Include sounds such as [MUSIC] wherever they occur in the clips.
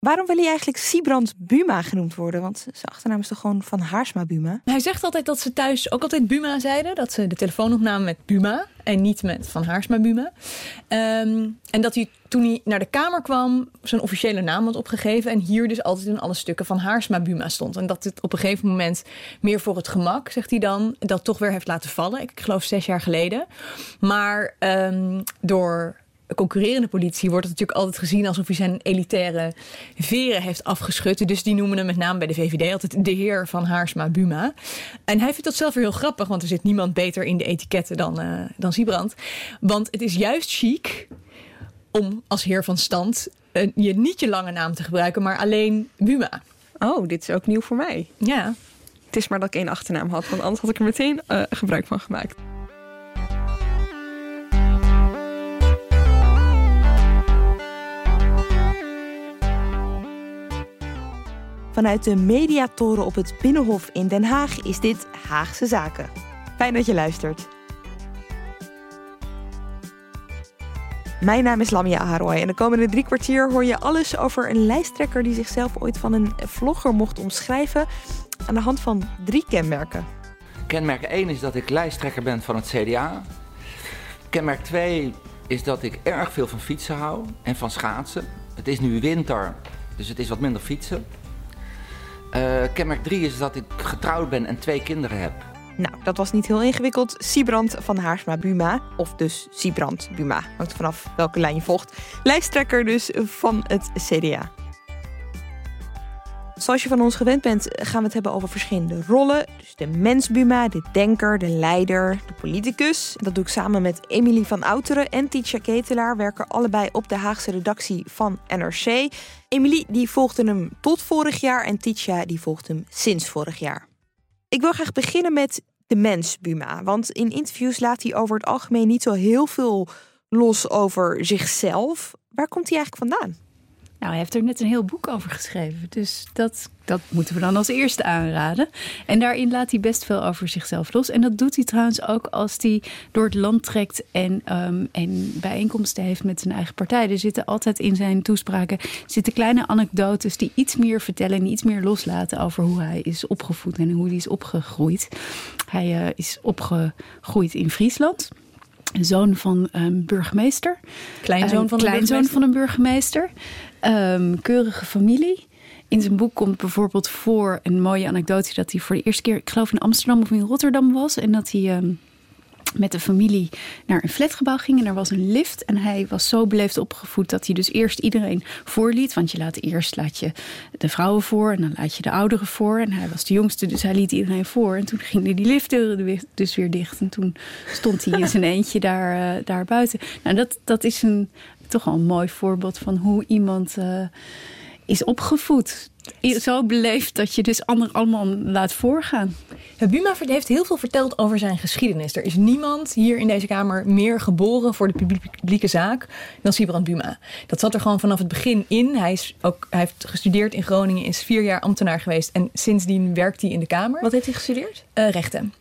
Waarom wil hij eigenlijk Siebrand Buma genoemd worden? Want zijn achternaam is toch gewoon van Haarsma Buma? Hij zegt altijd dat ze thuis ook altijd Buma zeiden. Dat ze de telefoon opnamen met Buma en niet met Van Haarsma Buma. Ehm, en dat hij toen hij naar de Kamer kwam zijn officiële naam had opgegeven. En hier dus altijd in alle stukken van Haarsma Buma stond. En dat het op een gegeven moment meer voor het gemak, zegt hij dan, dat toch weer heeft laten vallen. Ik geloof zes jaar geleden. Maar ehm, door concurrerende politie wordt het natuurlijk altijd gezien alsof hij zijn elitaire veren heeft afgeschud. Dus die noemen hem met name bij de VVD altijd de heer van Haarsma Buma. En hij vindt dat zelf weer heel grappig, want er zit niemand beter in de etiketten dan, uh, dan Siebrand. Want het is juist chic om als heer van stand uh, je niet je lange naam te gebruiken, maar alleen Buma. Oh, dit is ook nieuw voor mij. Ja. Het is maar dat ik één achternaam had, want anders had ik er meteen uh, gebruik van gemaakt. Vanuit de mediatoren op het Binnenhof in Den Haag is dit Haagse Zaken. Fijn dat je luistert. Mijn naam is Lamia Aharoy en de komende drie kwartier hoor je alles over een lijsttrekker die zichzelf ooit van een vlogger mocht omschrijven aan de hand van drie kenmerken. Kenmerk 1 is dat ik lijsttrekker ben van het CDA. Kenmerk 2 is dat ik erg veel van fietsen hou en van schaatsen. Het is nu winter, dus het is wat minder fietsen. Uh, kenmerk 3 is dat ik getrouwd ben en twee kinderen heb. Nou, dat was niet heel ingewikkeld. Siebrand van Haarsma Buma, of dus Siebrand Buma, hangt vanaf welke lijn je volgt. Lijsttrekker dus van het CDA. Zoals je van ons gewend bent, gaan we het hebben over verschillende rollen. Dus de mens Buma, de denker, de leider, de politicus. Dat doe ik samen met Emilie van Outeren en Titia Ketelaar. Werken allebei op de Haagse redactie van NRC. Emilie die volgde hem tot vorig jaar en Titia die volgde hem sinds vorig jaar. Ik wil graag beginnen met de mens Buma. Want in interviews laat hij over het algemeen niet zo heel veel los over zichzelf. Waar komt hij eigenlijk vandaan? Nou, hij heeft er net een heel boek over geschreven. Dus dat, dat moeten we dan als eerste aanraden. En daarin laat hij best veel over zichzelf los. En dat doet hij trouwens ook als hij door het land trekt en, um, en bijeenkomsten heeft met zijn eigen partij. Er zitten altijd in zijn toespraken zitten kleine anekdotes die iets meer vertellen en iets meer loslaten over hoe hij is opgevoed en hoe hij is opgegroeid. Hij uh, is opgegroeid in Friesland zoon van een burgemeester. Kleinzoon van, kleinzoon van een burgemeester. Um, keurige familie. In zijn boek komt bijvoorbeeld voor een mooie anekdote dat hij voor de eerste keer, ik geloof in Amsterdam of in Rotterdam was. En dat hij um, met de familie naar een flatgebouw ging en er was een lift. En hij was zo beleefd opgevoed dat hij dus eerst iedereen voorliet. Want je laat eerst laat je de vrouwen voor en dan laat je de ouderen voor. En hij was de jongste, dus hij liet iedereen voor. En toen gingen die liftdeuren dus weer dicht. En toen stond hij in zijn eentje daar, uh, daar buiten. Nou, dat, dat is een, toch wel een mooi voorbeeld van hoe iemand uh, is opgevoed. Zo beleefd dat je dus anderen allemaal laat voorgaan. Buma heeft heel veel verteld over zijn geschiedenis. Er is niemand hier in deze Kamer meer geboren voor de publieke zaak dan Sibrand Buma. Dat zat er gewoon vanaf het begin in. Hij, is ook, hij heeft gestudeerd in Groningen, is vier jaar ambtenaar geweest en sindsdien werkt hij in de Kamer. Wat heeft hij gestudeerd? Uh, rechten.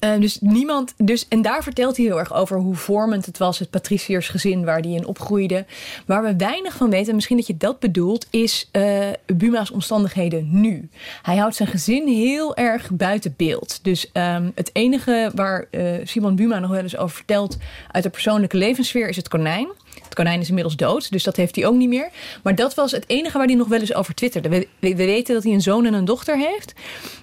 Uh, dus niemand, dus, en daar vertelt hij heel erg over hoe vormend het was, het patriciërsgezin waar hij in opgroeide. Waar we weinig van weten, misschien dat je dat bedoelt, is uh, Buma's omstandigheden nu. Hij houdt zijn gezin heel erg buiten beeld. Dus um, het enige waar uh, Simon Buma nog wel eens over vertelt uit de persoonlijke levenssfeer is het konijn. Het konijn is inmiddels dood, dus dat heeft hij ook niet meer. Maar dat was het enige waar hij nog wel eens over twitterde. We, we, weten dat hij een zoon en een dochter heeft.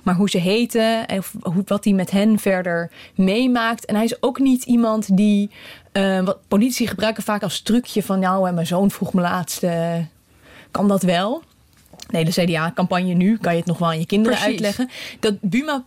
Maar hoe ze heten en hoe, wat hij met hen verder meemaakt. En hij is ook niet iemand die... Uh, wat politici gebruiken vaak als trucje van... nou, en mijn zoon vroeg me laatst... Uh, kan dat wel? Nee, de CDA-campagne nu kan je het nog wel aan je kinderen Precies. uitleggen. Dat Buma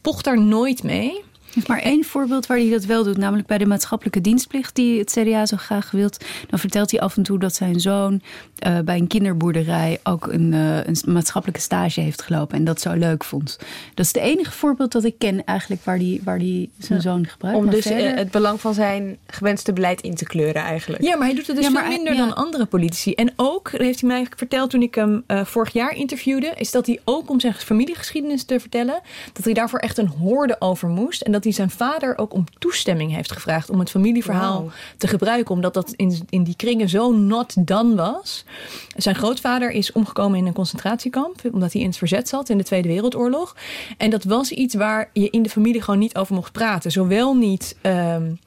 pocht daar nooit mee. Is maar één voorbeeld waar hij dat wel doet, namelijk bij de maatschappelijke dienstplicht die het CDA zo graag wilt. Dan vertelt hij af en toe dat zijn zoon uh, bij een kinderboerderij ook een, uh, een, maatschappelijke stage heeft gelopen en dat zo leuk vond. Dat is het enige voorbeeld dat ik ken eigenlijk waar hij waar die zijn ja. zoon gebruikt. Om maar dus verder... het belang van zijn gewenste beleid in te kleuren eigenlijk. Ja, maar hij doet het dus ja, veel minder ja. dan andere politici. En ook, heeft hij mij verteld toen ik hem uh, vorig jaar interviewde, is dat hij ook om zijn familiegeschiedenis te vertellen, dat hij daarvoor echt een hoorde over moest en dat hij zijn vader ook om toestemming heeft gevraagd om het familieverhaal wow. te gebruiken, omdat dat in, in die kringen zo not done was. Zijn grootvader is omgekomen in een concentratiekamp, omdat hij in het verzet zat in de Tweede Wereldoorlog. En dat was iets waar je in de familie gewoon niet over mocht praten. Zowel niet um,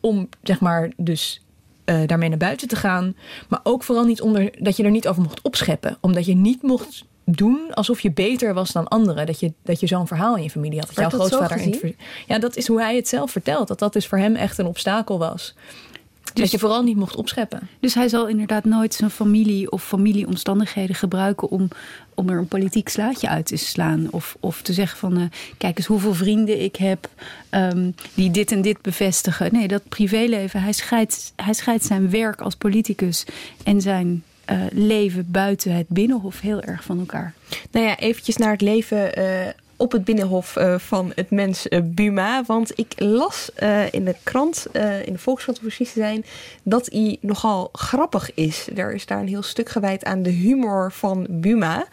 om, zeg maar, dus uh, daarmee naar buiten te gaan, maar ook vooral niet onder dat je er niet over mocht opscheppen, omdat je niet mocht doen alsof je beter was dan anderen. Dat je, dat je zo'n verhaal in je familie had. Dat jouw dat grootvader in Ja, dat is hoe hij het zelf vertelt. Dat dat dus voor hem echt een obstakel was. Dus, dat je vooral niet mocht opscheppen. Dus hij zal inderdaad nooit zijn familie of familieomstandigheden gebruiken om, om er een politiek slaatje uit te slaan. Of, of te zeggen van uh, kijk eens hoeveel vrienden ik heb um, die dit en dit bevestigen. Nee, dat privéleven. Hij scheidt, hij scheidt zijn werk als politicus en zijn uh, leven buiten het binnenhof heel erg van elkaar. Nou ja, eventjes naar het leven uh, op het binnenhof uh, van het mens Buma. Want ik las in de krant, in de Volkskrant om precies te zijn, dat hij nogal grappig is. Er is daar een heel stuk gewijd aan de humor van Buma.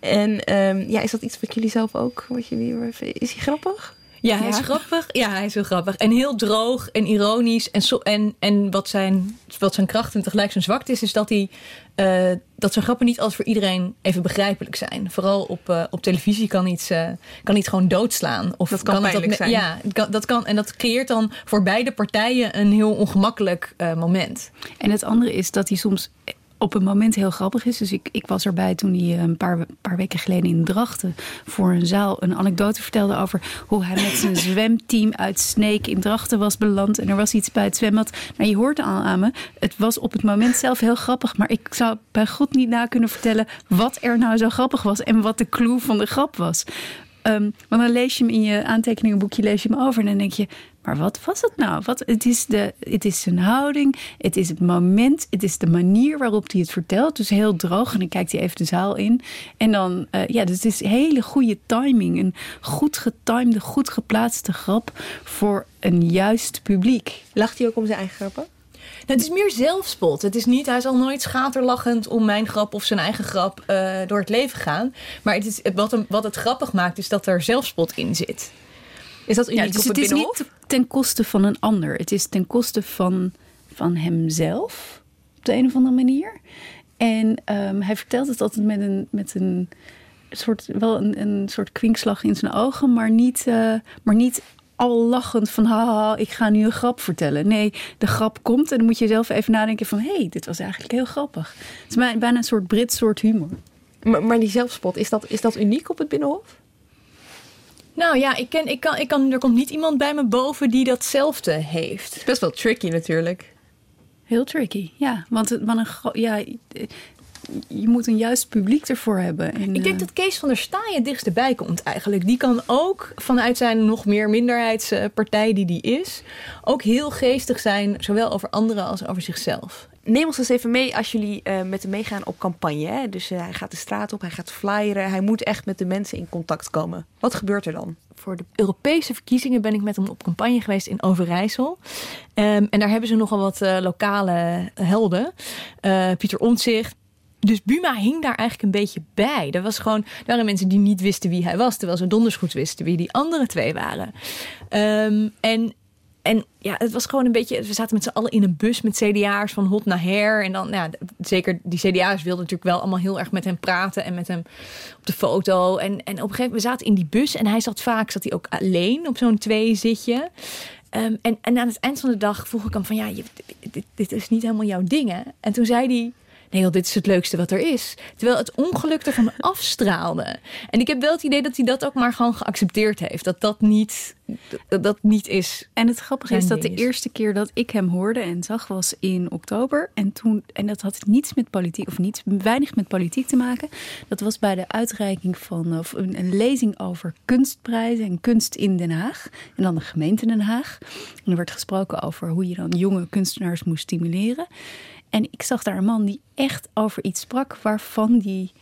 En um, ja, is dat iets wat jullie zelf ook, wat jullie, is hij grappig? Ja, hij is grappig. Ja, hij is heel grappig. En heel droog en ironisch. En, so, en, en wat, zijn, wat zijn kracht en tegelijk zijn zwakte is, is dat hij uh, dat zijn grappen niet altijd voor iedereen even begrijpelijk zijn. Vooral op, uh, op televisie kan iets, uh, kan iets gewoon doodslaan. Of dat kan, kan dat, Ja, dat kan, en dat creëert dan voor beide partijen een heel ongemakkelijk moment. En het andere is dat hij soms op een moment heel grappig is. Dus ik, ik was erbij toen hij een paar, paar weken geleden in Drachten voor een zaal een anekdote vertelde over hoe hij met zijn [LAUGHS] zwemteam uit Sneek in Drachten was beland. En er was iets bij het zwembad. Nou, je hoort al aan me, het was op het moment zelf heel grappig. Maar ik zou bij God niet na kunnen vertellen wat er nou zo grappig was en wat de clue van de grap was. Um, want dan lees je hem in je aantekeningenboekje lees je hem over en dan denk je, maar wat was het nou? Wat, het, is de, het is zijn houding, het is het moment, het is de manier waarop hij het vertelt. Dus heel droog en dan kijkt hij even de zaal in. En dan, uh, ja, dus het is hele goede timing. Een goed getimede, goed geplaatste grap voor een juist publiek. Lacht hij ook om zijn eigen grappen? Nou, het is meer zelfspot. Het is niet, hij zal nooit schaterlachend om mijn grap of zijn eigen grap uh, door het leven gaan. Maar het is, wat, hem, wat het grappig maakt, is dat er zelfspot in zit. Is dat uniek ja, dus op het, het is niet ten koste van een ander. Het is ten koste van, van hemzelf, op de een of andere manier. En um, hij vertelt het altijd met een, met een soort, wel een, een soort kwinkslag in zijn ogen, maar niet, uh, maar niet al lachend van haha, ik ga nu een grap vertellen. Nee, de grap komt en dan moet je zelf even nadenken van... hé, hey, dit was eigenlijk heel grappig. Het is bijna een soort Brits soort humor. Maar, maar die zelfspot, is dat, is dat uniek op het Binnenhof? Nou ja, ik ken, ik kan, ik kan, er komt niet iemand bij me boven die datzelfde heeft. Best wel tricky natuurlijk. Heel tricky, ja. Want, het, want een, ja, je moet een juist publiek ervoor hebben. En, ik denk dat Kees van der Staaij het dichtst erbij komt eigenlijk. Die kan ook vanuit zijn nog meer minderheidspartij die die is... ook heel geestig zijn, zowel over anderen als over zichzelf. Neem ons eens even mee als jullie uh, met hem meegaan op campagne. Hè? Dus uh, hij gaat de straat op, hij gaat flyeren. Hij moet echt met de mensen in contact komen. Wat gebeurt er dan? Voor de Europese verkiezingen ben ik met hem op campagne geweest in Overijssel. Um, en daar hebben ze nogal wat uh, lokale helden. Pieter Omtzigt, dus Buma hing daar eigenlijk een beetje bij. Er, was gewoon, waren mensen die niet wisten wie hij was, terwijl ze donders goed wisten wie die andere twee waren. Um, en, en ja, het was gewoon een beetje. We zaten met z'n allen in een bus met CDA'ers van hot naar her. En dan, ja, zeker die CDA'ers wilden natuurlijk wel allemaal heel erg met hem praten en met hem op de foto. En, en op een gegeven moment, we zaten in die bus en hij zat vaak, zat hij ook alleen op zo'n twee zitje. Ehm, en, en aan het eind van de dag vroeg ik hem van ja, dit, dit is niet helemaal jouw ding. Hè? En toen zei hij. Nee, joh, dit is het leukste wat er is. Terwijl het ongeluk ervan afstraalde. En ik heb wel het idee dat hij dat ook maar gewoon geaccepteerd heeft. Dat dat niet, dat, dat niet is. En het grappige is dat de eerste keer dat ik hem hoorde en zag was in oktober. En, toen, en dat had niets met politiek, of niets, weinig met politiek te maken. Dat was bij de uitreiking van of een, een lezing over kunstprijzen en kunst in Den Haag. En dan de gemeente Den Haag. En er werd gesproken over hoe je dan jonge kunstenaars moest stimuleren. En ik zag daar een man die echt over iets sprak waarvan die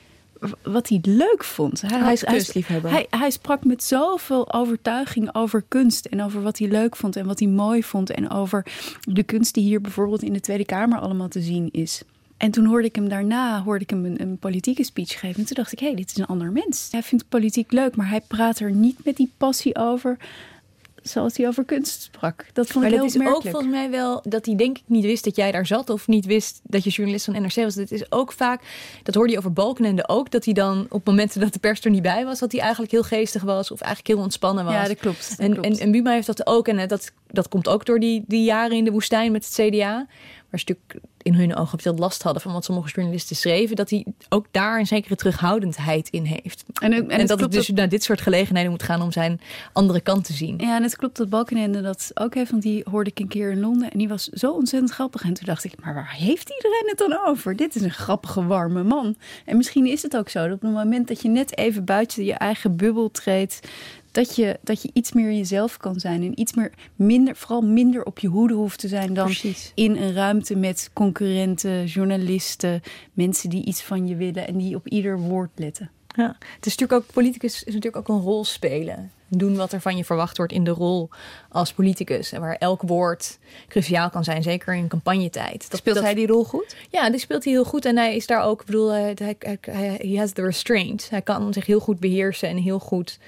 wat hij leuk vond. Hij, Hij is kunstliefhebber. Hij, hij sprak met zoveel overtuiging over kunst en over wat hij leuk vond en wat hij mooi vond en over de kunst die hier bijvoorbeeld in de Tweede Kamer allemaal te zien is. En toen hoorde ik hem daarna hoorde ik hem een, een politieke speech geven. En toen dacht ik, hé, hey, dit is een ander mens. Hij vindt politiek leuk, maar hij praat er niet met die passie over zoals hij over kunst sprak. Dat vond Maar ik dat heel is ook volgens mij wel dat hij denk ik niet wist dat jij daar zat of niet wist dat je journalist van NRC was. Dit is ook vaak, dat hoorde je over Balkenende ook, dat hij dan op momenten dat de pers er niet bij was, dat hij eigenlijk heel geestig was of eigenlijk heel ontspannen was. Ja, dat klopt. dat En, klopt. en, en Buma heeft dat ook. En dat, dat komt ook door die, die jaren in de woestijn met het CDA. Ze natuurlijk in hun ogen veel last hadden van wat sommige journalisten schreven. Dat hij ook daar een zekere terughoudendheid in heeft. en, en, En, het dat het dus naar dit soort gelegenheden moet gaan om zijn andere kant te zien. Ja, en het klopt dat Balkenende dat ook heeft, want die hoorde ik een keer in Londen en die was zo ontzettend grappig. En toen dacht ik, maar waar heeft iedereen het dan over? Dit is een grappige, warme man. En misschien is het ook zo dat op het moment dat je net even buiten je eigen bubbel treedt, dat je, dat je iets meer jezelf kan zijn en iets meer, minder, vooral minder op je hoede hoeft te zijn dan Precies. in een ruimte met concurrenten, journalisten, mensen die iets van je willen en die op ieder woord letten. Ja, het is natuurlijk ook, politicus is natuurlijk ook een rol spelen. Doen wat er van je verwacht wordt in de rol als politicus. En waar elk woord cruciaal kan zijn, zeker in campagnetijd. Dat, Speelt dat- hij die rol goed? Ja, die speelt hij heel goed. En hij is daar ook, ik bedoel, hij, hij, hij, has the restraint. Hij kan zich heel goed beheersen en heel goed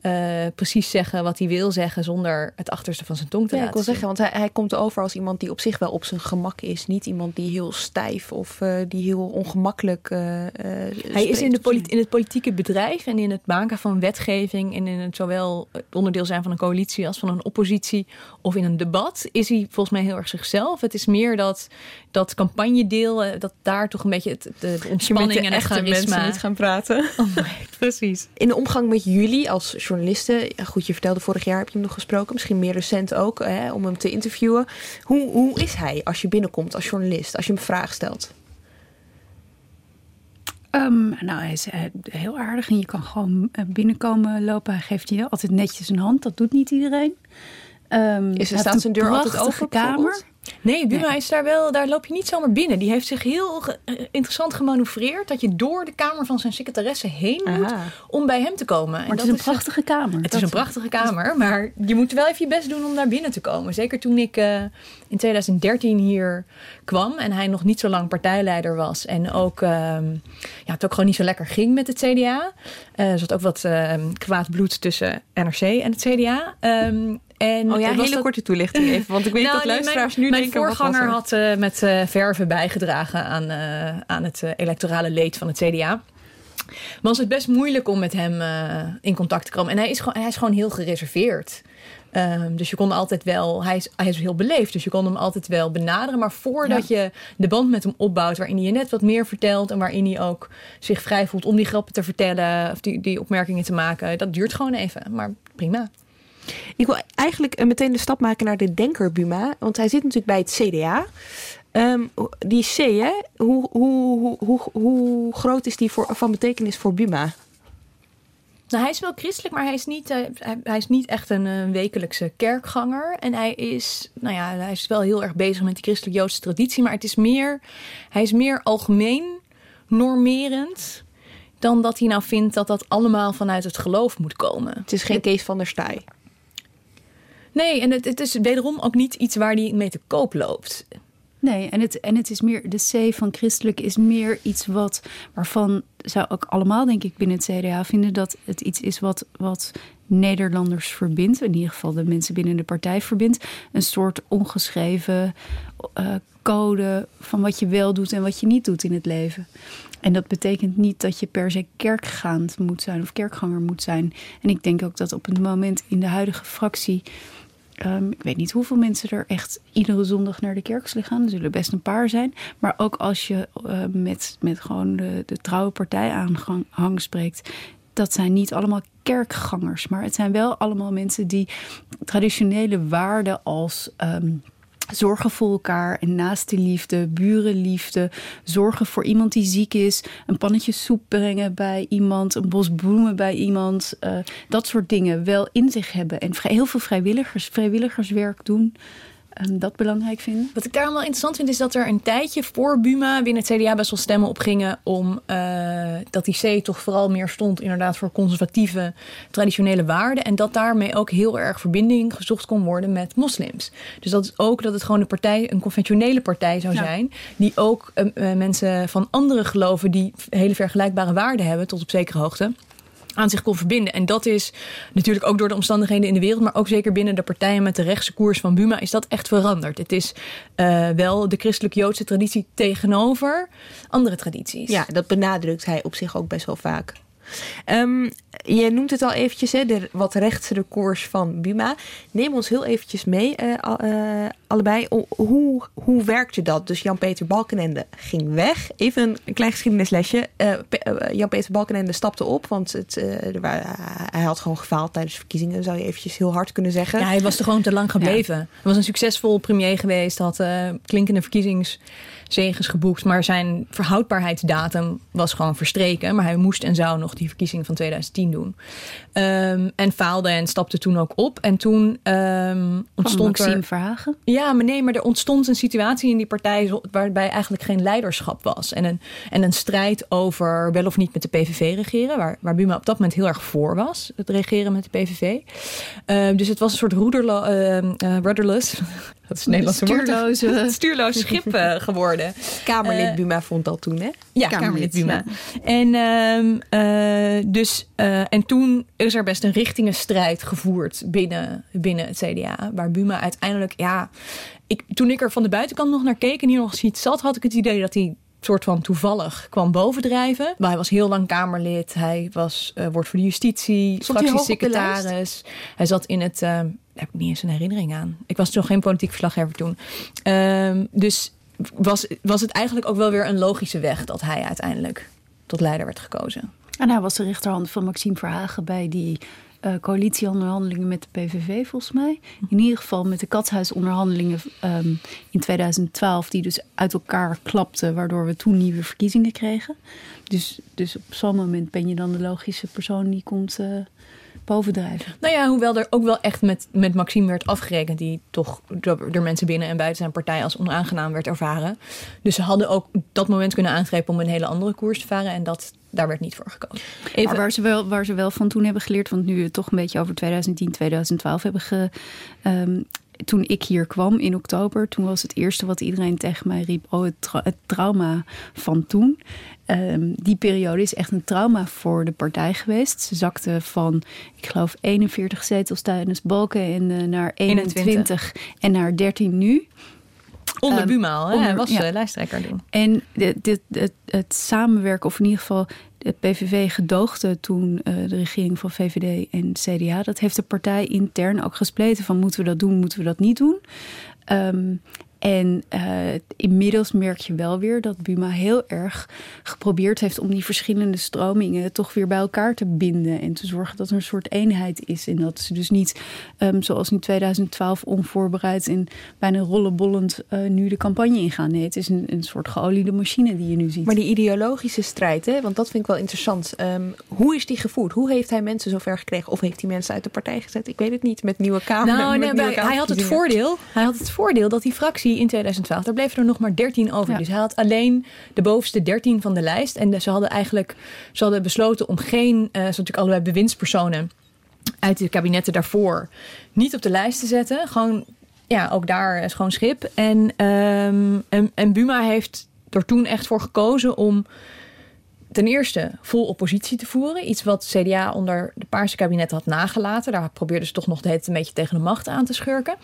eh, precies zeggen wat hij wil zeggen zonder het achterste van zijn tong te Ja, ik laten wil zien. zeggen, want hij, hij komt over als iemand die op zich wel op zijn gemak is. Niet iemand die heel stijf of eh, die heel ongemakkelijk eh, Hij is in, de in het politieke bedrijf en in het maken van wetgeving en in het zowel onderdeel zijn van een coalitie als van een oppositie of in een debat, is hij volgens mij heel erg zichzelf. Het is meer dat, dat campagnedeel, dat daar toch een beetje het, de, de ontspanning en het charisma. gaan praten. [LAUGHS] Oh my, precies. In de omgang met jullie als journalisten, goed, je vertelde vorig jaar heb je hem nog gesproken, misschien meer recent ook, hè, om hem te interviewen. Hoe, hoe is hij als je binnenkomt als journalist, als je hem vraag stelt? Ehm, nou, hij is eh, heel aardig en je kan gewoon eh, binnenkomen lopen. Hij geeft je altijd netjes een hand. Dat doet niet iedereen. Ehm, Is er staat zijn deur altijd open? kamer. Nee, Buma Nee. is daar wel, daar loop je niet zomaar binnen. Die heeft zich heel interessant gemanoeuvreerd dat je door de kamer van zijn secretaresse heen moet om bij hem te komen. En Maar het dat is een prachtige kamer. Het is een prachtige kamer, maar je moet wel even je best doen om daar binnen te komen. Zeker toen ik eh, in 2013 hier kwam en hij nog niet zo lang partijleider was. En ook, ehm, ja, het ook gewoon niet zo lekker ging met het CDA. Eh, er zat ook wat ehm, kwaad bloed tussen NRC en het CDA. Ehm, en Oh ja, hele dat- korte toelichting even, want ik weet nou, dat luisteraars mijn, nu mijn denken, was voorganger er? had eh, met eh, verven bijgedragen aan, eh, aan het electorale leed van het CDA. Was het best moeilijk om met hem in contact te komen. En hij is gewoon, hij is gewoon heel gereserveerd. Ehm, dus je kon altijd wel, hij is, hij is heel beleefd, dus je kon hem altijd wel benaderen. Maar voordat je de band met hem opbouwt, waarin hij je net wat meer vertelt en waarin hij ook zich vrij voelt om die grappen te vertellen of die, die opmerkingen te maken, dat duurt gewoon even. Maar prima. Ik wil eigenlijk eh, meteen de stap maken naar de denker Buma. Want hij zit natuurlijk bij het CDA. Ehm, die C, hè? Hoe, hoe, hoe, hoe, groot is die voor, van betekenis voor Buma? Nou, hij is wel christelijk, maar hij is niet, eh, hij, hij is niet echt een eh, wekelijkse kerkganger. En hij is, nou ja, hij is wel heel erg bezig met die christelijk-joodse traditie. Maar het is meer, hij is meer algemeen normerend dan dat hij nou vindt dat dat allemaal vanuit het geloof moet komen. Het is geen Kees van der Staaij. Nee, en het, het is wederom ook niet iets waar hij mee te koop loopt. Nee, en het, en het is meer, de C van christelijk is meer iets wat, waarvan zou ook allemaal, denk ik, binnen het CDA vinden dat het iets is wat, wat Nederlanders verbindt. In ieder geval de mensen binnen de partij verbindt. Een soort ongeschreven eh, code van wat je wel doet en wat je niet doet in het leven. En dat betekent niet dat je per se kerkgaand moet zijn of kerkganger moet zijn. En ik denk ook dat op het moment in de huidige fractie Ehm, ik weet niet hoeveel mensen er echt iedere zondag naar de kerk gaan. Er zullen best een paar zijn. Maar ook als je uh, met, met gewoon de, de trouwe partij aanhang spreekt. Dat zijn niet allemaal kerkgangers. Maar het zijn wel allemaal mensen die traditionele waarden als. Um, zorgen voor elkaar en naast de liefde, burenliefde, zorgen voor iemand die ziek is, een pannetje soep brengen bij iemand, een bos bloemen bij iemand, uh, dat soort dingen wel in zich hebben en heel veel vrijwilligers, vrijwilligerswerk doen um, dat belangrijk vinden. Wat ik daar wel interessant vind, is dat er een tijdje voor Buma binnen het CDA best wel stemmen op gingen om uh, dat die C toch vooral meer stond inderdaad voor conservatieve traditionele waarden. En dat daarmee ook heel erg verbinding gezocht kon worden met moslims. Dus dat is ook dat het gewoon een partij, een conventionele partij zou zijn, die ook uh, mensen van andere geloven die hele vergelijkbare waarden hebben tot op zekere hoogte aan zich kon verbinden. En dat is natuurlijk ook door de omstandigheden in de wereld, maar ook zeker binnen de partijen met de rechtse koers van Buma is dat echt veranderd. Het is uh, wel de christelijk-joodse traditie tegenover andere tradities. Ja, dat benadrukt hij op zich ook best wel vaak. Um, je noemt het al eventjes, hè, de wat rechtse koers van Buma. Neem ons heel eventjes mee, uh, uh, allebei. Hoe, hoe werkte dat? Dus Jan-Peter Balkenende ging weg. Even een klein geschiedenislesje. Uh, Jan-Peter Balkenende stapte op, want het, hij had gewoon gefaald tijdens de verkiezingen. Zou je eventjes heel hard kunnen zeggen. Ja, hij was er gewoon te lang gebleven. Ja. Hij was een succesvol premier geweest, had klinkende verkiezings zegens geboekt. Maar zijn verhoudbaarheidsdatum was gewoon verstreken. Maar hij moest en zou nog die verkiezing van 2010 doen. Um, en faalde en stapte toen ook op. En toen um, ontstond Maxime er... Verhagen? Ja, maar nee, maar er ontstond een situatie in die partij... waarbij eigenlijk geen leiderschap was. En een, en een strijd over wel of niet met de PVV regeren... waar, waar Buma op dat moment heel erg voor was. Het regeren met de PVV. Uh, ehm, dus het was een soort roederlo, uh, uh, rudderless... Dat is Nederlandse stuurloze, [LAUGHS] woord. Stuurloos schip uh, geworden. Kamerlid uh, Buma vond dat toen, hè? Ja, Kamerlid, Kamerlid Buma. Ja. En, uh, dus, en toen is er best een richtingenstrijd gevoerd binnen, binnen het CDA. Waar Buma uiteindelijk, ja... Ik, toen ik er van de buitenkant nog naar keek en hier nog eens iets zat... had ik het idee dat hij soort van toevallig kwam bovendrijven. Maar hij was heel lang Kamerlid. Hij was uh, woord voor de justitie, fractiesecretaris. Hij zat in het... Uh, daar heb ik niet eens een herinnering aan. Ik was nog geen politiek verslaggever toen. Uh, dus was, was het eigenlijk ook wel weer een logische weg... dat hij uiteindelijk tot leider werd gekozen. En hij was de rechterhand van Maxime Verhagen bij die uh, coalitieonderhandelingen met de PVV, volgens mij. In ieder geval met de katshuisonderhandelingen um, in 2012, die dus uit elkaar klapten, waardoor we toen nieuwe verkiezingen kregen. Dus, dus op zo'n moment ben je dan de logische persoon die komt uh, bovendrijven. Nou ja, hoewel er ook wel echt met, met Maxime werd afgerekend, die toch door, door mensen binnen en buiten zijn partij als onaangenaam werd ervaren. Dus ze hadden ook dat moment kunnen aangrijpen om een hele andere koers te varen. En dat, daar werd niet voor gekozen. Even... Maar waar ze, wel, waar ze wel van toen hebben geleerd, want nu we het toch een beetje over 2010, 2012 hebben ge. Um, toen ik hier kwam in oktober, toen was het eerste wat iedereen tegen mij riep: Oh, het, tra het trauma van toen. Um, die periode is echt een trauma voor de partij geweest. Ze zakte van, ik geloof, 41 zetels tijdens Balken en uh, naar 21, 21 en naar 13 nu. Onder um, Buma, hè? hij was ja. lijsttrekker toen. En dit, dit, het, het samenwerken, of in ieder geval de PVV gedoogde toen uh, de regering van VVD en CDA. Dat heeft de partij intern ook gespleten van moeten we dat doen, moeten we dat niet doen. Um, en uh, inmiddels merk je wel weer dat Buma heel erg geprobeerd heeft om die verschillende stromingen toch weer bij elkaar te binden. En te zorgen dat er een soort eenheid is. En dat ze dus niet um, zoals in 2012 onvoorbereid en bijna rollenbollend uh, nu de campagne ingaan. Nee, het is een, een soort geoliede machine die je nu ziet. Maar die ideologische strijd, hè, want dat vind ik wel interessant. Um, hoe is die gevoerd? Hoe heeft hij mensen zover gekregen? Of heeft hij mensen uit de partij gezet? Ik weet het niet. Met nieuwe Kamer. Nou, nee, hij had het voordeel. Hij had het voordeel dat die fractie in 2012. Daar bleven er nog maar 13 over. Ja. Dus hij had alleen de bovenste 13 van de lijst. En ze hadden eigenlijk ze hadden besloten om geen, uh, ze natuurlijk allebei bewindspersonen uit de kabinetten daarvoor niet op de lijst te zetten. Gewoon, ja, ook daar is gewoon schip. En, um, en, en Buma heeft er toen echt voor gekozen om ten eerste vol oppositie te voeren. Iets wat CDA onder de Paarse kabinet had nagelaten. Daar probeerden ze toch nog de hele een beetje tegen de macht aan te schurken.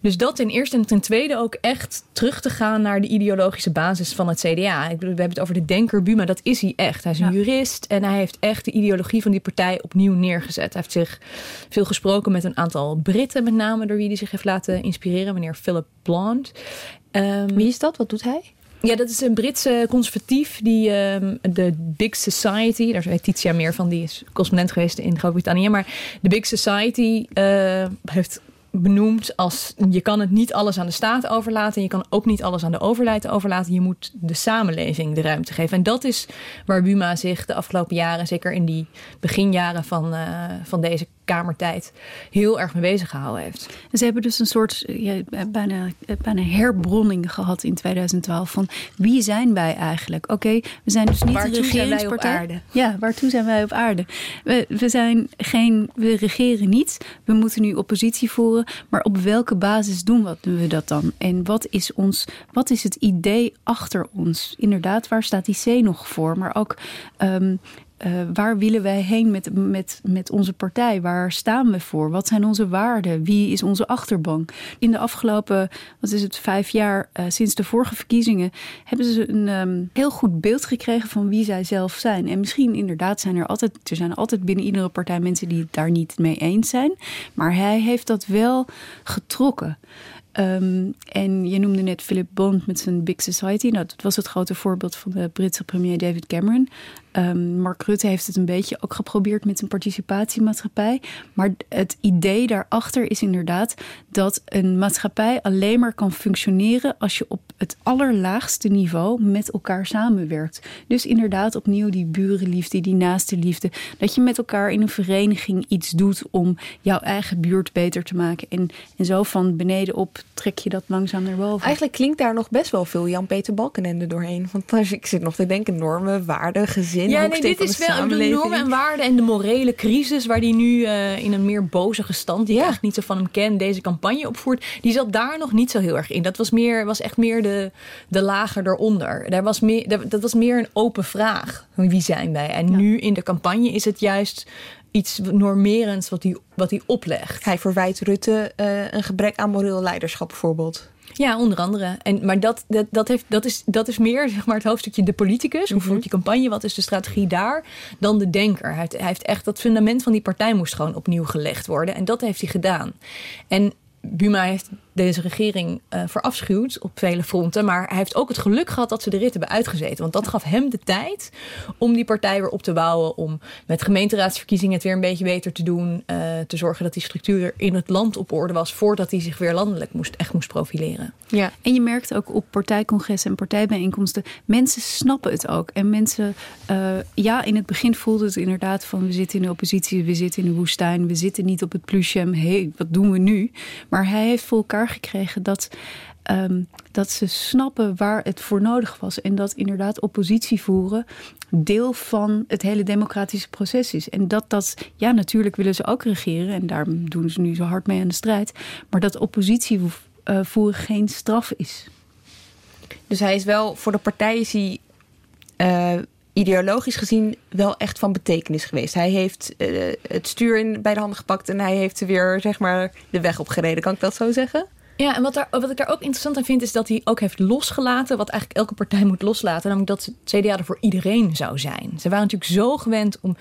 Dus dat ten eerste. En ten tweede ook echt terug te gaan naar de ideologische basis van het CDA. Ik bedoel, we hebben het over de denker Buma. Dat is hij echt. Hij is een jurist en hij heeft echt de ideologie van die partij opnieuw neergezet. Hij heeft zich veel gesproken met een aantal Britten, met name door wie hij zich heeft laten inspireren. Meneer Philip Blond. Um, wie is dat? Wat doet hij? Ja, dat is een Britse conservatief die uh, de Big Society, daar weet Titia meer van, die is correspondent geweest in Groot-Brittannië, maar de Big Society uh, heeft benoemd als je kan het niet alles aan de staat overlaten en je kan ook niet alles aan de overheid overlaten. Je moet de samenleving de ruimte geven. En dat is waar Buma zich de afgelopen jaren, zeker in die beginjaren van, uh, van deze kamertijd heel erg mee bezig gehouden heeft. Ze hebben dus een soort ja, bijna, bijna herbronning gehad in 2012 van wie zijn wij eigenlijk? Oké, we zijn dus niet waartoe de regeringspartij. Zijn wij op aarde? Ja, waartoe zijn wij op aarde? We, we zijn geen, we regeren niet. We moeten nu oppositie voeren, maar op welke basis doen we dat dan? En wat is ons, wat is het idee achter ons? Inderdaad, waar staat die C nog voor? Maar ook um, uh, waar willen wij heen met, met, met onze partij? Waar staan we voor? Wat zijn onze waarden? Wie is onze achterban? In de afgelopen, wat is het, vijf jaar uh, sinds de vorige verkiezingen, hebben ze een um, heel goed beeld gekregen van wie zij zelf zijn. En misschien inderdaad zijn er altijd, er zijn altijd binnen iedere partij mensen die het daar niet mee eens zijn. Maar hij heeft dat wel getrokken. Um, en je noemde net Philip Bond met zijn Big Society. Nou, dat was het grote voorbeeld van de Britse premier David Cameron. Um, Mark Rutte heeft het een beetje ook geprobeerd met een participatiemaatschappij. Maar het idee daarachter is inderdaad dat een maatschappij alleen maar kan functioneren als je op het allerlaagste niveau met elkaar samenwerkt. Dus inderdaad opnieuw die burenliefde, die naaste liefde. Dat je met elkaar in een vereniging iets doet om jouw eigen buurt beter te maken. En, en zo van beneden op trek je dat langzaam naar boven. Eigenlijk klinkt daar nog best wel veel Jan-Peter Balkenende doorheen. Want als ik zit nog te denken, normen, waarden, gezin. Ja, nee, dit is wel de normen en waarden en de morele crisis waar die nu uh, in een meer bozige stand, die ja. ik eigenlijk niet zo van hem ken, deze campagne opvoert. Die zat daar nog niet zo heel erg in. Dat was, meer, was echt meer de, de lager eronder. Daar was meer, dat was meer een open vraag. Wie zijn wij? En ja. nu in de campagne is het juist iets normerends wat hij, wat hij oplegt. Hij verwijt Rutte uh, een gebrek aan moreel leiderschap bijvoorbeeld. Ja, onder andere. En, maar dat, dat, dat, heeft, dat, is, dat is meer zeg maar, het hoofdstukje de politicus. Hoe voert die campagne? Wat is de strategie daar? Dan de denker. Hij heeft, hij heeft echt dat fundament van die partij moest gewoon opnieuw gelegd worden. En dat heeft hij gedaan. En Buma heeft deze regering uh, op vele fronten. Maar hij heeft ook het geluk gehad dat ze de rit hebben uitgezeten. Want dat gaf hem de tijd om die partij weer op te bouwen. Om met gemeenteraadsverkiezingen het weer een beetje beter te doen. Uh, te zorgen dat die structuur in het land op orde was. Voordat hij zich weer landelijk moest, echt moest profileren. Ja, en je merkt ook op partijcongressen en partijbijeenkomsten. Mensen snappen het ook. En mensen, uh, ja, in het begin voelde het inderdaad van we zitten in de oppositie. We zitten in de woestijn. We zitten niet op het plusjem. Hé, hey, wat doen we nu? Maar hij heeft voor elkaar gekregen dat, um, dat ze snappen waar het voor nodig was. En dat inderdaad oppositie voeren deel van het hele democratische proces is. En dat dat, ja, natuurlijk willen ze ook regeren. En daar doen ze nu zo hard mee aan de strijd. Maar dat oppositie uh, voeren geen straf is. Dus hij is wel voor de partij is hij. Uh, ideologisch gezien wel echt van betekenis geweest. Hij heeft uh, het stuur in, bij de handen gepakt en hij heeft weer zeg maar, de weg opgereden. Kan ik dat zo zeggen? Ja, en wat, daar, wat ik daar ook interessant aan vind, is dat hij ook heeft losgelaten. wat eigenlijk elke partij moet loslaten. Namelijk dat het CDA er voor iedereen zou zijn. Ze waren natuurlijk zo gewend om,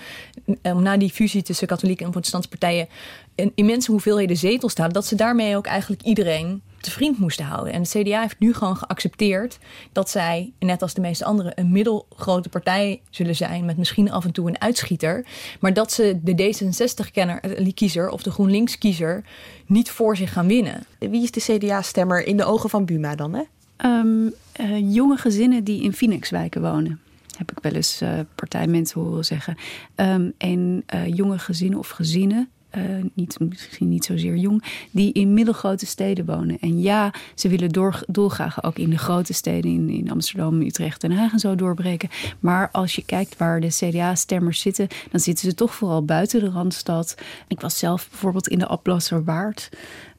om na die fusie tussen katholieke en protestantse partijen. een immense hoeveelheden zetels te halen. dat ze daarmee ook eigenlijk iedereen te vriend moesten houden. En de CDA heeft nu gewoon geaccepteerd dat zij, net als de meeste anderen, een middelgrote partij zullen zijn. met misschien af en toe een uitschieter. Maar dat ze de D66-kiezer of de GroenLinks-kiezer niet voor zich gaan winnen. Wie is de CDA-stemmer in de ogen van Buma dan? Hè? Um, uh, jonge gezinnen die in Phoenixwijken wonen. Heb ik wel eens uh, partijmensen horen zeggen. Um, en uh, jonge gezinnen of gezinnen uh, niet, misschien niet zozeer jong, die in middelgrote steden wonen. En ja, ze willen door, dolgraag ook in de grote steden, in, in Amsterdam, Utrecht, Den Haag en zo doorbreken. Maar als je kijkt waar de CDA-stemmers zitten, dan zitten ze toch vooral buiten de Randstad. Ik was zelf bijvoorbeeld in de Applasserwaard.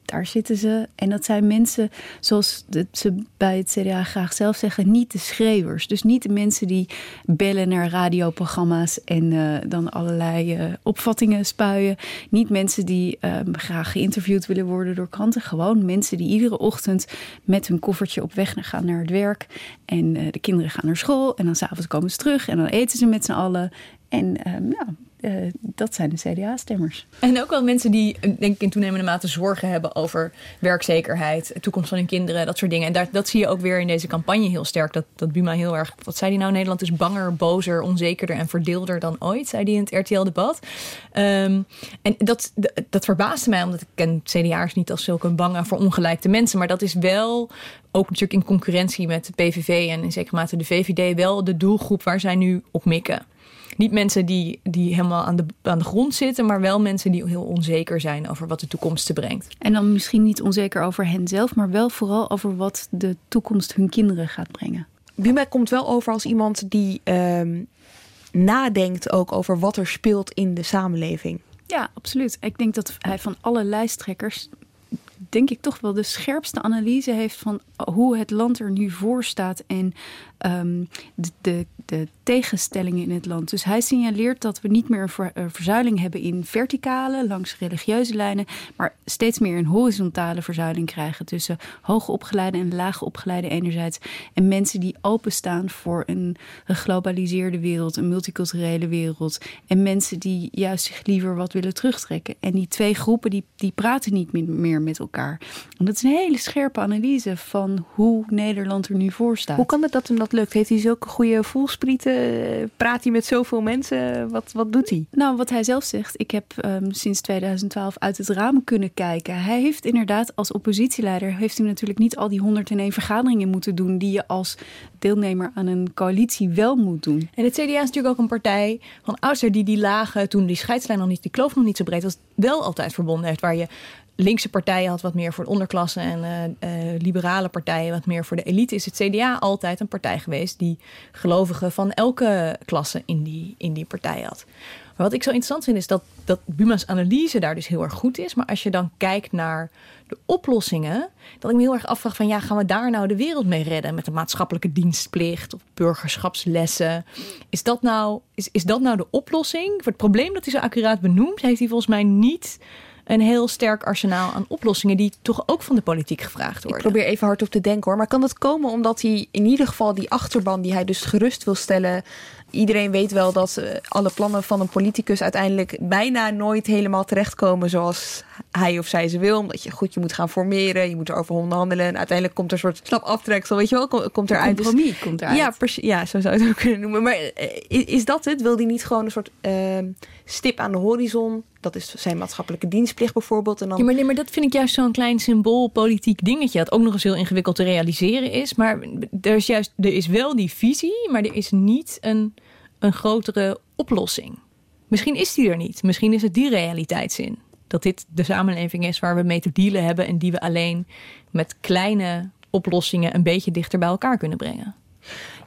Daar zitten ze. En dat zijn mensen, zoals ze bij het CDA graag zelf zeggen, niet de schreeuwers. Dus niet de mensen die bellen naar radioprogramma's en uh, dan allerlei uh, opvattingen spuien. Niet mensen die uh, graag geïnterviewd willen worden door kranten. Gewoon mensen die iedere ochtend met hun koffertje op weg gaan naar het werk. En de kinderen gaan naar school. En dan s'avonds komen ze terug en dan eten ze met z'n allen. En ja, uh, dat zijn de CDA-stemmers. En ook wel mensen die, denk ik, in toenemende mate zorgen hebben over werkzekerheid, toekomst van hun kinderen, dat soort dingen. En daar, dat zie je ook weer in deze campagne heel sterk. Dat, dat Buma heel erg, wat zei hij nou? Nederland is banger, bozer, onzekerder en verdeelder dan ooit, zei hij in het RTL-debat. Um, en dat, dat verbaasde mij, omdat ik ken CDA'ers niet als zulke bange, verongelijkte mensen. Maar dat is wel ook natuurlijk in concurrentie met de PVV en in zekere mate de VVD wel de doelgroep waar zij nu op mikken niet mensen die, die helemaal aan de, aan de grond zitten, maar wel mensen die heel onzeker zijn over wat de toekomst te brengt. En dan misschien niet onzeker over hen zelf, maar wel vooral over wat de toekomst hun kinderen gaat brengen. Buma komt wel over als iemand die um, nadenkt ook over wat er speelt in de samenleving. Ja, absoluut. Ik denk dat hij van alle lijsttrekkers denk ik toch wel de scherpste analyse heeft van hoe het land er nu voor staat en de, de, de, tegenstellingen in het land. Dus hij signaleert dat we niet meer een verzuiling hebben in verticale, langs religieuze lijnen, maar steeds meer een horizontale verzuiling krijgen tussen hoogopgeleide en laagopgeleide enerzijds en mensen die openstaan voor een geglobaliseerde wereld, een multiculturele wereld en mensen die juist zich liever wat willen terugtrekken. En die twee groepen die, die praten niet meer met elkaar. En dat is een hele scherpe analyse van hoe Nederland er nu voor staat. Hoe kan het dat hem dat lukt? Heeft hij zulke goede voelsprieten? Praat hij met zoveel mensen? Wat, wat doet hij? Nou, wat hij zelf zegt, ik heb um, sinds 2012 uit het raam kunnen kijken. Hij heeft inderdaad als oppositieleider, heeft hij natuurlijk niet al die 101 vergaderingen moeten doen die je als deelnemer aan een coalitie wel moet doen. En het CDA is natuurlijk ook een partij van oudsher die die lagen, toen die scheidslijn nog niet, die kloof nog niet zo breed was, wel altijd verbonden heeft. Waar je linkse partijen had wat meer voor de onderklasse en uh, uh, liberale partijen wat meer voor de elite, is het CDA altijd een partij geweest die gelovigen van elke klasse in die, in die partij had. Maar wat ik zo interessant vind is dat, dat Buma's analyse daar dus heel erg goed is. Maar als je dan kijkt naar de oplossingen, dat ik me heel erg afvraag van ja, gaan we daar nou de wereld mee redden met een maatschappelijke dienstplicht of burgerschapslessen? Is dat nou, is, is dat nou de oplossing? Voor het probleem dat hij zo accuraat benoemt, heeft hij volgens mij niet een heel sterk arsenaal aan oplossingen die toch ook van de politiek gevraagd worden. Ik probeer even hard op te denken hoor. Maar kan dat komen omdat hij in ieder geval die achterban die hij dus gerust wil stellen. Iedereen weet wel dat eh, alle plannen van een politicus uiteindelijk bijna nooit helemaal terechtkomen zoals hij of zij ze wil. Omdat je goed, je moet gaan formeren, je moet erover onderhandelen. En uiteindelijk komt er een soort slap aftreksel, weet je wel, komt eruit. Een compromis dus, komt eruit. Ja, ja, zo zou je het ook kunnen noemen. Maar eh, is dat het? Wil hij niet gewoon een soort uh, stip aan de horizon? Dat is zijn maatschappelijke dienstplicht bijvoorbeeld. En dan... ja, maar, nee, maar dat vind ik juist zo'n klein symboolpolitiek dingetje. Dat ook nog eens heel ingewikkeld te realiseren is. Maar er is juist, er is wel die visie, maar er is niet een, een grotere oplossing. Misschien is die er niet. Misschien is het die realiteitszin dat dit de samenleving is waar we mee te dealen hebben en die we alleen met kleine oplossingen een beetje dichter bij elkaar kunnen brengen.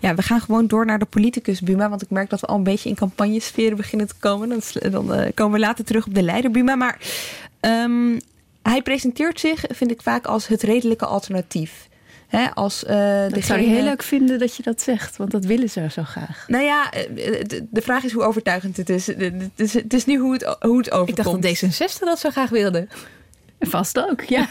Ja, we gaan gewoon door naar de politicus Buma. Want ik merk dat we al een beetje in campagnesferen beginnen te komen. Dan, dan uh, komen we later terug op de leider Buma. Maar um, hij presenteert zich, vind ik vaak, als het redelijke alternatief. Hè, als, uh, dat zou je heel leuk vinden dat je dat zegt, want dat willen ze zo graag. Nou ja, eh, de vraag is hoe overtuigend het is. Het is, het is nu hoe het, hoe het overkomt. Ik dacht dat D66 dat zo graag wilde. Vast ook, ja.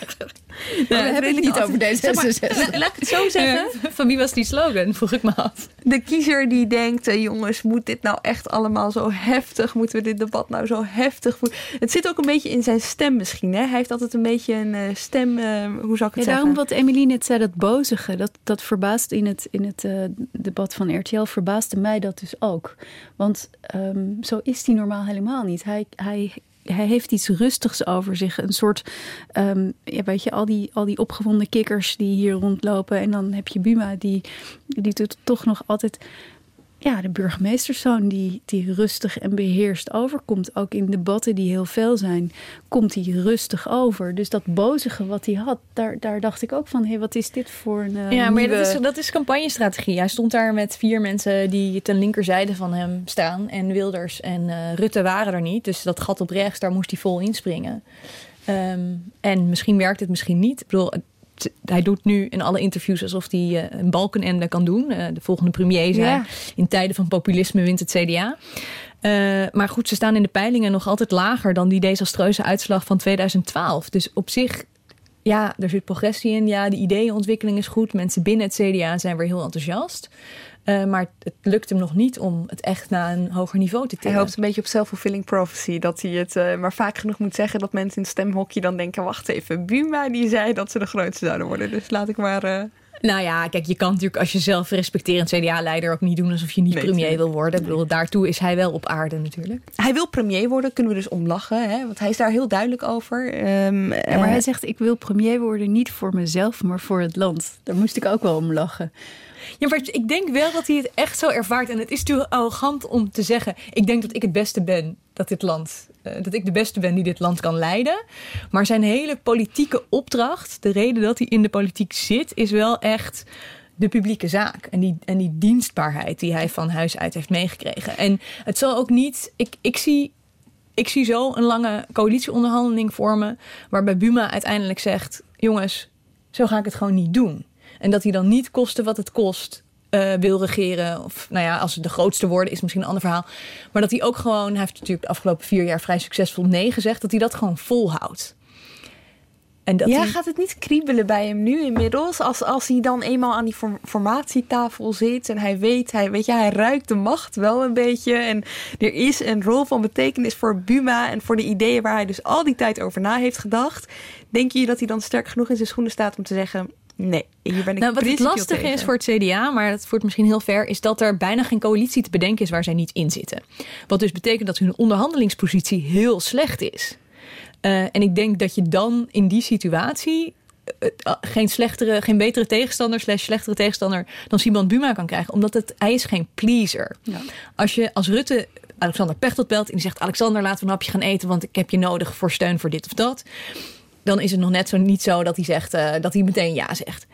we hebben het niet over deze maar, laat ik het zo zeggen. Van wie was die slogan? Vroeg ik me af. De kiezer die denkt, uh, jongens, moet dit nou echt allemaal zo heftig? Moeten we dit debat nou zo heftig voeren? Het zit ook een beetje in zijn stem misschien. Hè? Hij heeft altijd een beetje een uh, stem, uh, hoe zou ik het ja, zeggen? Daarom wat Emilie net zei, dat bozige, dat, dat verbaast in het, in het debat van RTL, verbaasde mij dat dus ook. Want um, zo is hij normaal helemaal niet. Hij, hij hij heeft iets rustigs over zich. Een soort, um, ja, weet je, al die, al die opgewonden kikkers die hier rondlopen. En dan heb je Buma, die, die doet toch nog altijd ja, de burgemeesterszoon die, die rustig en beheerst overkomt. Ook in debatten die heel veel zijn, komt hij rustig over. Dus dat bozige wat hij had, daar, daar dacht ik ook van... hé, hey, wat is dit voor een uh, Ja, maar nieuwe... dat, is, dat is campagnestrategie. Hij stond daar met vier mensen die ten linkerzijde van hem staan. En Wilders en uh, Rutte waren er niet. Dus dat gat op rechts, daar moest hij vol inspringen. Ehm, en misschien werkt het, misschien niet. Ik bedoel, hij doet nu in alle interviews alsof hij uh, een balkenende kan doen. Uh, de volgende premier. Ja. In tijden van populisme wint het CDA. Uh, maar goed, ze staan in de peilingen nog altijd lager dan die desastreuze uitslag van 2012. Dus op zich, ja, er zit progressie in. Ja, de ideeënontwikkeling is goed. Mensen binnen het CDA zijn weer heel enthousiast. Uh, maar het lukt hem nog niet om het echt naar een hoger niveau te tillen. Hij hoopt een beetje op self-fulfilling prophecy. Dat hij het uh, maar vaak genoeg moet zeggen dat mensen in het stemhokje dan denken... wacht even, Buma die zei dat ze de grootste zouden worden. Dus laat ik maar... Uh... Nou ja, kijk, je kan natuurlijk als je zelf respecterend CDA-leider ook niet doen alsof je niet nee, premier wil worden. Ik bedoel, daartoe is hij wel op aarde natuurlijk. Hij wil premier worden, kunnen we dus omlachen, hè? want hij is daar heel duidelijk over. Um, ja, maar hij zegt, ik wil premier worden niet voor mezelf, maar voor het land. Daar moest ik ook wel om lachen. Ja, maar ik denk wel dat hij het echt zo ervaart. En het is natuurlijk arrogant om te zeggen: ik denk dat ik het beste ben dat dit land. Uh, dat ik de beste ben die dit land kan leiden. Maar zijn hele politieke opdracht, de reden dat hij in de politiek zit, is wel echt de publieke zaak. En die, en die dienstbaarheid die hij van huis uit heeft meegekregen. En het zal ook niet. Ik, ik zie. Ik zie zo een lange coalitieonderhandeling vormen. Waarbij Buma uiteindelijk zegt: Jongens, zo ga ik het gewoon niet doen. En dat hij dan niet koste wat het kost uh, wil regeren. Of nou ja, als het de grootste worden is misschien een ander verhaal. Maar dat hij ook gewoon, hij heeft natuurlijk de afgelopen vier jaar vrij succesvol nee gezegd, dat hij dat gewoon volhoudt. En dat ja, hij... gaat het niet kriebelen bij hem nu inmiddels? Als, als hij dan eenmaal aan die formatietafel zit en hij weet, hij, weet je, hij ruikt de macht wel een beetje. En er is een rol van betekenis voor Buma en voor de ideeën waar hij dus al die tijd over na heeft gedacht. Denk je dat hij dan sterk genoeg in zijn schoenen staat om te zeggen: Nee, hier ben ik nou, Wat het lastige is voor het CDA, maar dat voert misschien heel ver, is dat er bijna geen coalitie te bedenken is waar zij niet in zitten. Wat dus betekent dat hun onderhandelingspositie heel slecht is. Uh, en ik denk dat je dan in die situatie uh, geen slechtere, geen betere tegenstander, slash slechtere tegenstander dan Simon Buma kan krijgen. Omdat het, hij is geen pleaser. Ja. Als je als Rutte Alexander Pechtold belt en die zegt: Alexander, laten we een hapje gaan eten, want ik heb je nodig voor steun voor dit of dat dan is het nog net zo niet zo dat hij zegt uh, dat hij meteen ja zegt.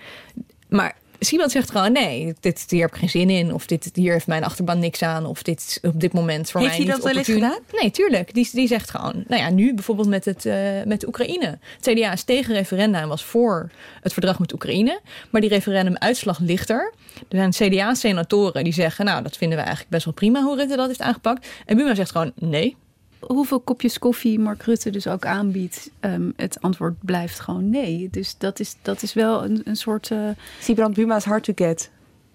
Maar Simon zegt gewoon nee, dit, hier heb ik geen zin in. Of dit, hier heeft mijn achterban niks aan. Of dit op dit moment voor heeft mij niet Heeft hij dat wel eens gedaan? Nee, tuurlijk. Die, die zegt gewoon, nou ja, nu bijvoorbeeld met, het, uh, met de Oekraïne. Het CDA is tegen referenda en was voor het verdrag met Oekraïne. Maar die referendumuitslag ligt er. Er zijn CDA-senatoren die zeggen, nou, dat vinden we eigenlijk best wel prima hoe Rutte dat heeft aangepakt. En Buma zegt gewoon, nee, hoeveel kopjes koffie Mark Rutte dus ook aanbiedt, um, het antwoord blijft gewoon nee. Dus dat is, dat is wel een, een soort. Uh... Siebrand Buma's hard to get.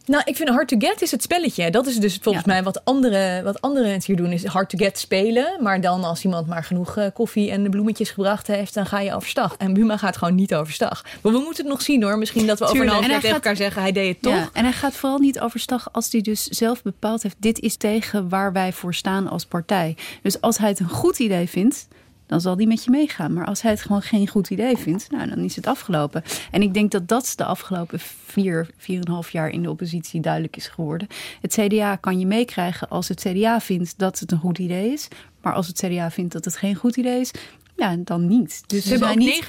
Nou, ik vind hard to get is het spelletje. Dat is dus volgens mij wat andere, wat andere mensen hier doen. Is hard to get spelen. Maar dan als iemand maar genoeg uh, koffie en de bloemetjes gebracht heeft... dan ga je overstag. En Buma gaat gewoon niet overstag. Maar we moeten het nog zien hoor. Misschien dat we Tuurlijk. over een half jaar tegen elkaar zeggen... hij deed het toch. Ja, en hij gaat vooral niet overstag als hij dus zelf bepaald heeft... dit is tegen waar wij voor staan als partij. Dus als hij het een goed idee vindt dan zal die met je meegaan. Maar als hij het gewoon geen goed idee vindt, nou, dan is het afgelopen. En ik denk dat dat de afgelopen vier, vier en een half jaar in de oppositie duidelijk is geworden. Het CDA kan je meekrijgen als het CDA vindt dat het een goed idee is. Maar als het CDA vindt dat het geen goed idee is, ja, dan niet. Dus ze hebben ook niet...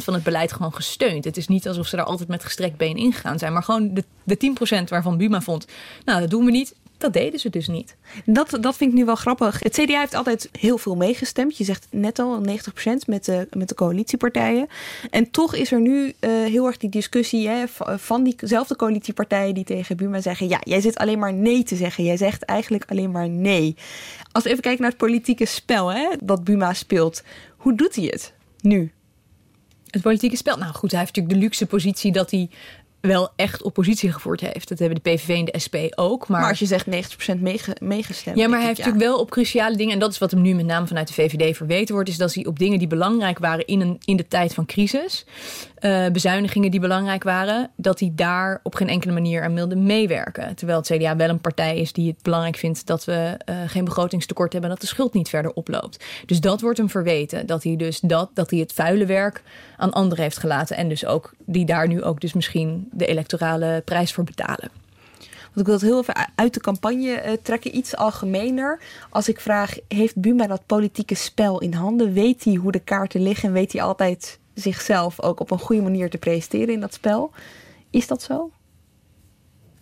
90% van het beleid gewoon gesteund. Het is niet alsof ze daar altijd met gestrekt been ingegaan zijn. Maar gewoon de, de 10% waarvan Buma vond, nou dat doen we niet. Dat deden ze dus niet. Dat, dat vind ik nu wel grappig. Het CDA heeft altijd heel veel meegestemd. Je zegt net al 90% met de, met de coalitiepartijen. En toch is er nu uh, heel erg die discussie hè, van diezelfde coalitiepartijen die tegen Buma zeggen: Ja, jij zit alleen maar nee te zeggen. Jij zegt eigenlijk alleen maar nee. Als we even kijken naar het politieke spel hè, dat Buma speelt. Hoe doet hij het nu? Het politieke spel. Nou goed, hij heeft natuurlijk de luxe positie dat hij wel echt oppositie gevoerd heeft. Dat hebben de PVV en de SP ook. Maar, maar als je zegt 90% meege, meegestemd. Ja, maar hij heeft natuurlijk wel op cruciale dingen... en dat is wat hem nu met name vanuit de VVD verweten wordt... is dat hij op dingen die belangrijk waren in, een, in de tijd van crisis... Uh, bezuinigingen die belangrijk waren... dat hij daar op geen enkele manier aan wilde meewerken. Terwijl het CDA wel een partij is die het belangrijk vindt... dat we uh, geen begrotingstekort hebben... en dat de schuld niet verder oploopt. Dus dat wordt hem verweten. Dat hij dus dat, dat hij het vuile werk aan anderen heeft gelaten... en dus ook die daar nu ook dus misschien de electorale prijs voor betalen. Want ik wil het heel even uit de campagne uh, trekken, iets algemener. Als ik vraag, heeft Buma dat politieke spel in handen? Weet hij hoe de kaarten liggen en weet hij altijd zichzelf ook op een goede manier te presenteren in dat spel? Is dat zo?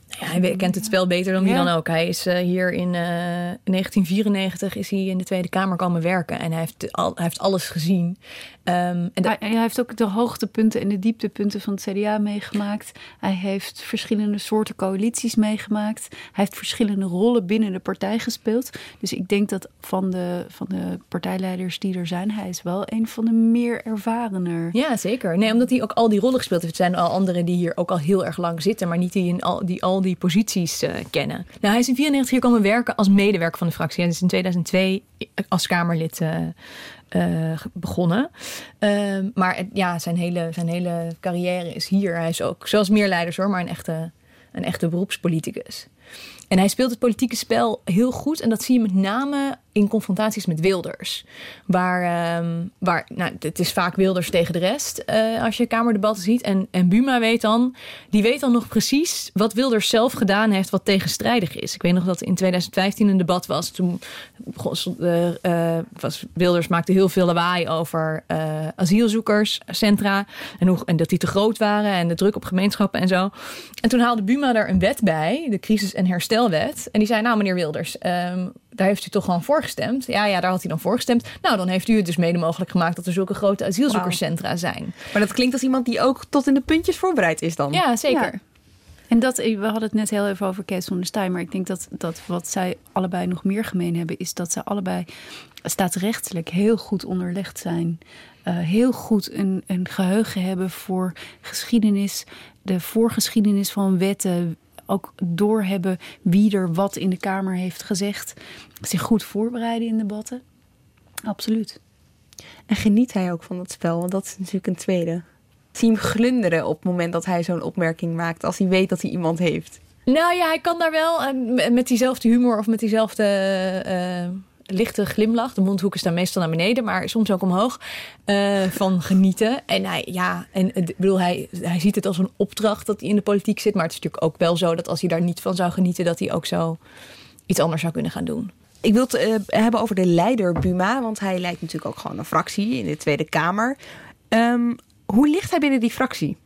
Ja, hij kent het spel beter dan wie dan ook. Hij is uh, hier in, uh, in 1994 is hij in de Tweede Kamer komen werken. En hij heeft, al, hij heeft alles gezien. Ehm, en hij, hij, heeft ook de hoogtepunten en de dieptepunten van het CDA meegemaakt. Hij heeft verschillende soorten coalities meegemaakt. Hij heeft verschillende rollen binnen de partij gespeeld. Dus ik denk dat van de, van de partijleiders die er zijn, hij is wel een van de meer ervarener. Ja, zeker. Nee, omdat hij ook al die rollen gespeeld heeft. Er zijn al anderen die hier ook al heel erg lang zitten, maar niet die, in al, die al die posities uh, kennen. Nou, hij is in 94 hier komen werken als medewerker van de fractie. Hij is in 2002 als Kamerlid uh, uh, begonnen. Uh, maar ja, zijn hele, zijn hele carrière is hier. Hij is ook, zoals meer leiders hoor, maar een echte, een echte beroepspoliticus. En hij speelt het politieke spel heel goed. En dat zie je met name in confrontaties met Wilders. Waar, um, waar nou, het is vaak Wilders tegen de rest uh, als je Kamerdebatten ziet. En, en Buma weet dan, die weet dan nog precies wat Wilders zelf gedaan heeft wat tegenstrijdig is. Ik weet nog dat in 2015 een debat was. Toen uh, uh, was, Wilders maakte heel veel lawaai over asielzoekerscentra. En, hoe, en dat die te groot waren en de druk op gemeenschappen en zo. En toen haalde Buma daar een wet bij, de crisis- en herstelwet. En die zei, nou meneer Wilders, um, daar heeft u toch gewoon voor gestemd? Ja, ja, daar had hij dan voor gestemd. Nou, dan heeft u het dus mede mogelijk gemaakt dat er zulke grote asielzoekerscentra wow. zijn. Maar dat klinkt als iemand die ook tot in de puntjes voorbereid is dan. Ja, zeker. Ja. En dat, we hadden het net heel even over Kees van der Staaij, maar ik denk dat, dat wat zij allebei nog meer gemeen hebben, is dat ze allebei staatsrechtelijk heel goed onderlegd zijn. Uh, heel goed een, een geheugen hebben voor geschiedenis, de voorgeschiedenis van wetten, ook doorhebben wie er wat in de Kamer heeft gezegd. Zich goed voorbereiden in debatten. Absoluut. En geniet hij ook van dat spel? Want dat is natuurlijk een tweede. Zie hem glunderen op het moment dat hij zo'n opmerking maakt. Als hij weet dat hij iemand heeft. Nou ja, hij kan daar wel met diezelfde humor of met diezelfde... Uh, lichte glimlach. De mondhoeken staan meestal naar beneden, maar soms ook omhoog. Uh, van genieten. En hij, ja, en ik bedoel, hij, hij ziet het als een opdracht dat hij in de politiek zit. Maar het is natuurlijk ook wel zo dat als hij daar niet van zou genieten, dat hij ook zo iets anders zou kunnen gaan doen. Ik wil het uh, hebben over de leider Buma, want hij leidt natuurlijk ook gewoon een fractie in de Tweede Kamer. Um, hoe ligt hij binnen die fractie?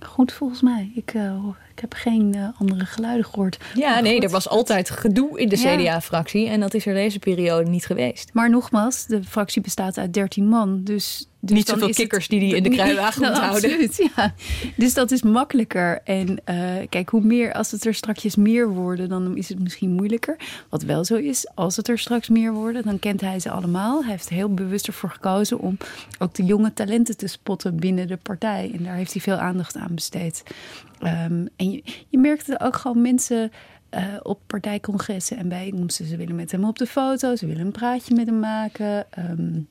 Goed volgens mij. Ik, uh, ik heb geen uh, andere geluiden gehoord. Ja, maar nee, goed. er was altijd gedoe in de. CDA-fractie. En dat is er deze periode niet geweest. Maar nogmaals, de fractie bestaat uit 13 man. Dus, dus niet zoveel kikkers het, die die in de [LAUGHS] kruiwagen nee, moet nou, [LAUGHS] houden. Absoluut, ja. Dus dat is makkelijker. En uh, kijk, hoe meer, als het er straks meer worden, dan is het misschien moeilijker. Wat wel zo is, als het er straks meer worden, dan kent hij ze allemaal. Hij heeft er heel bewust ervoor gekozen om ook de jonge talenten te spotten binnen de partij. En daar heeft hij veel aandacht aan besteed. Um, en je, je merkt ook gewoon mensen uh, op partijcongressen en bijeenkomsten. Ze willen met hem op de foto, ze willen een praatje met hem maken. Um,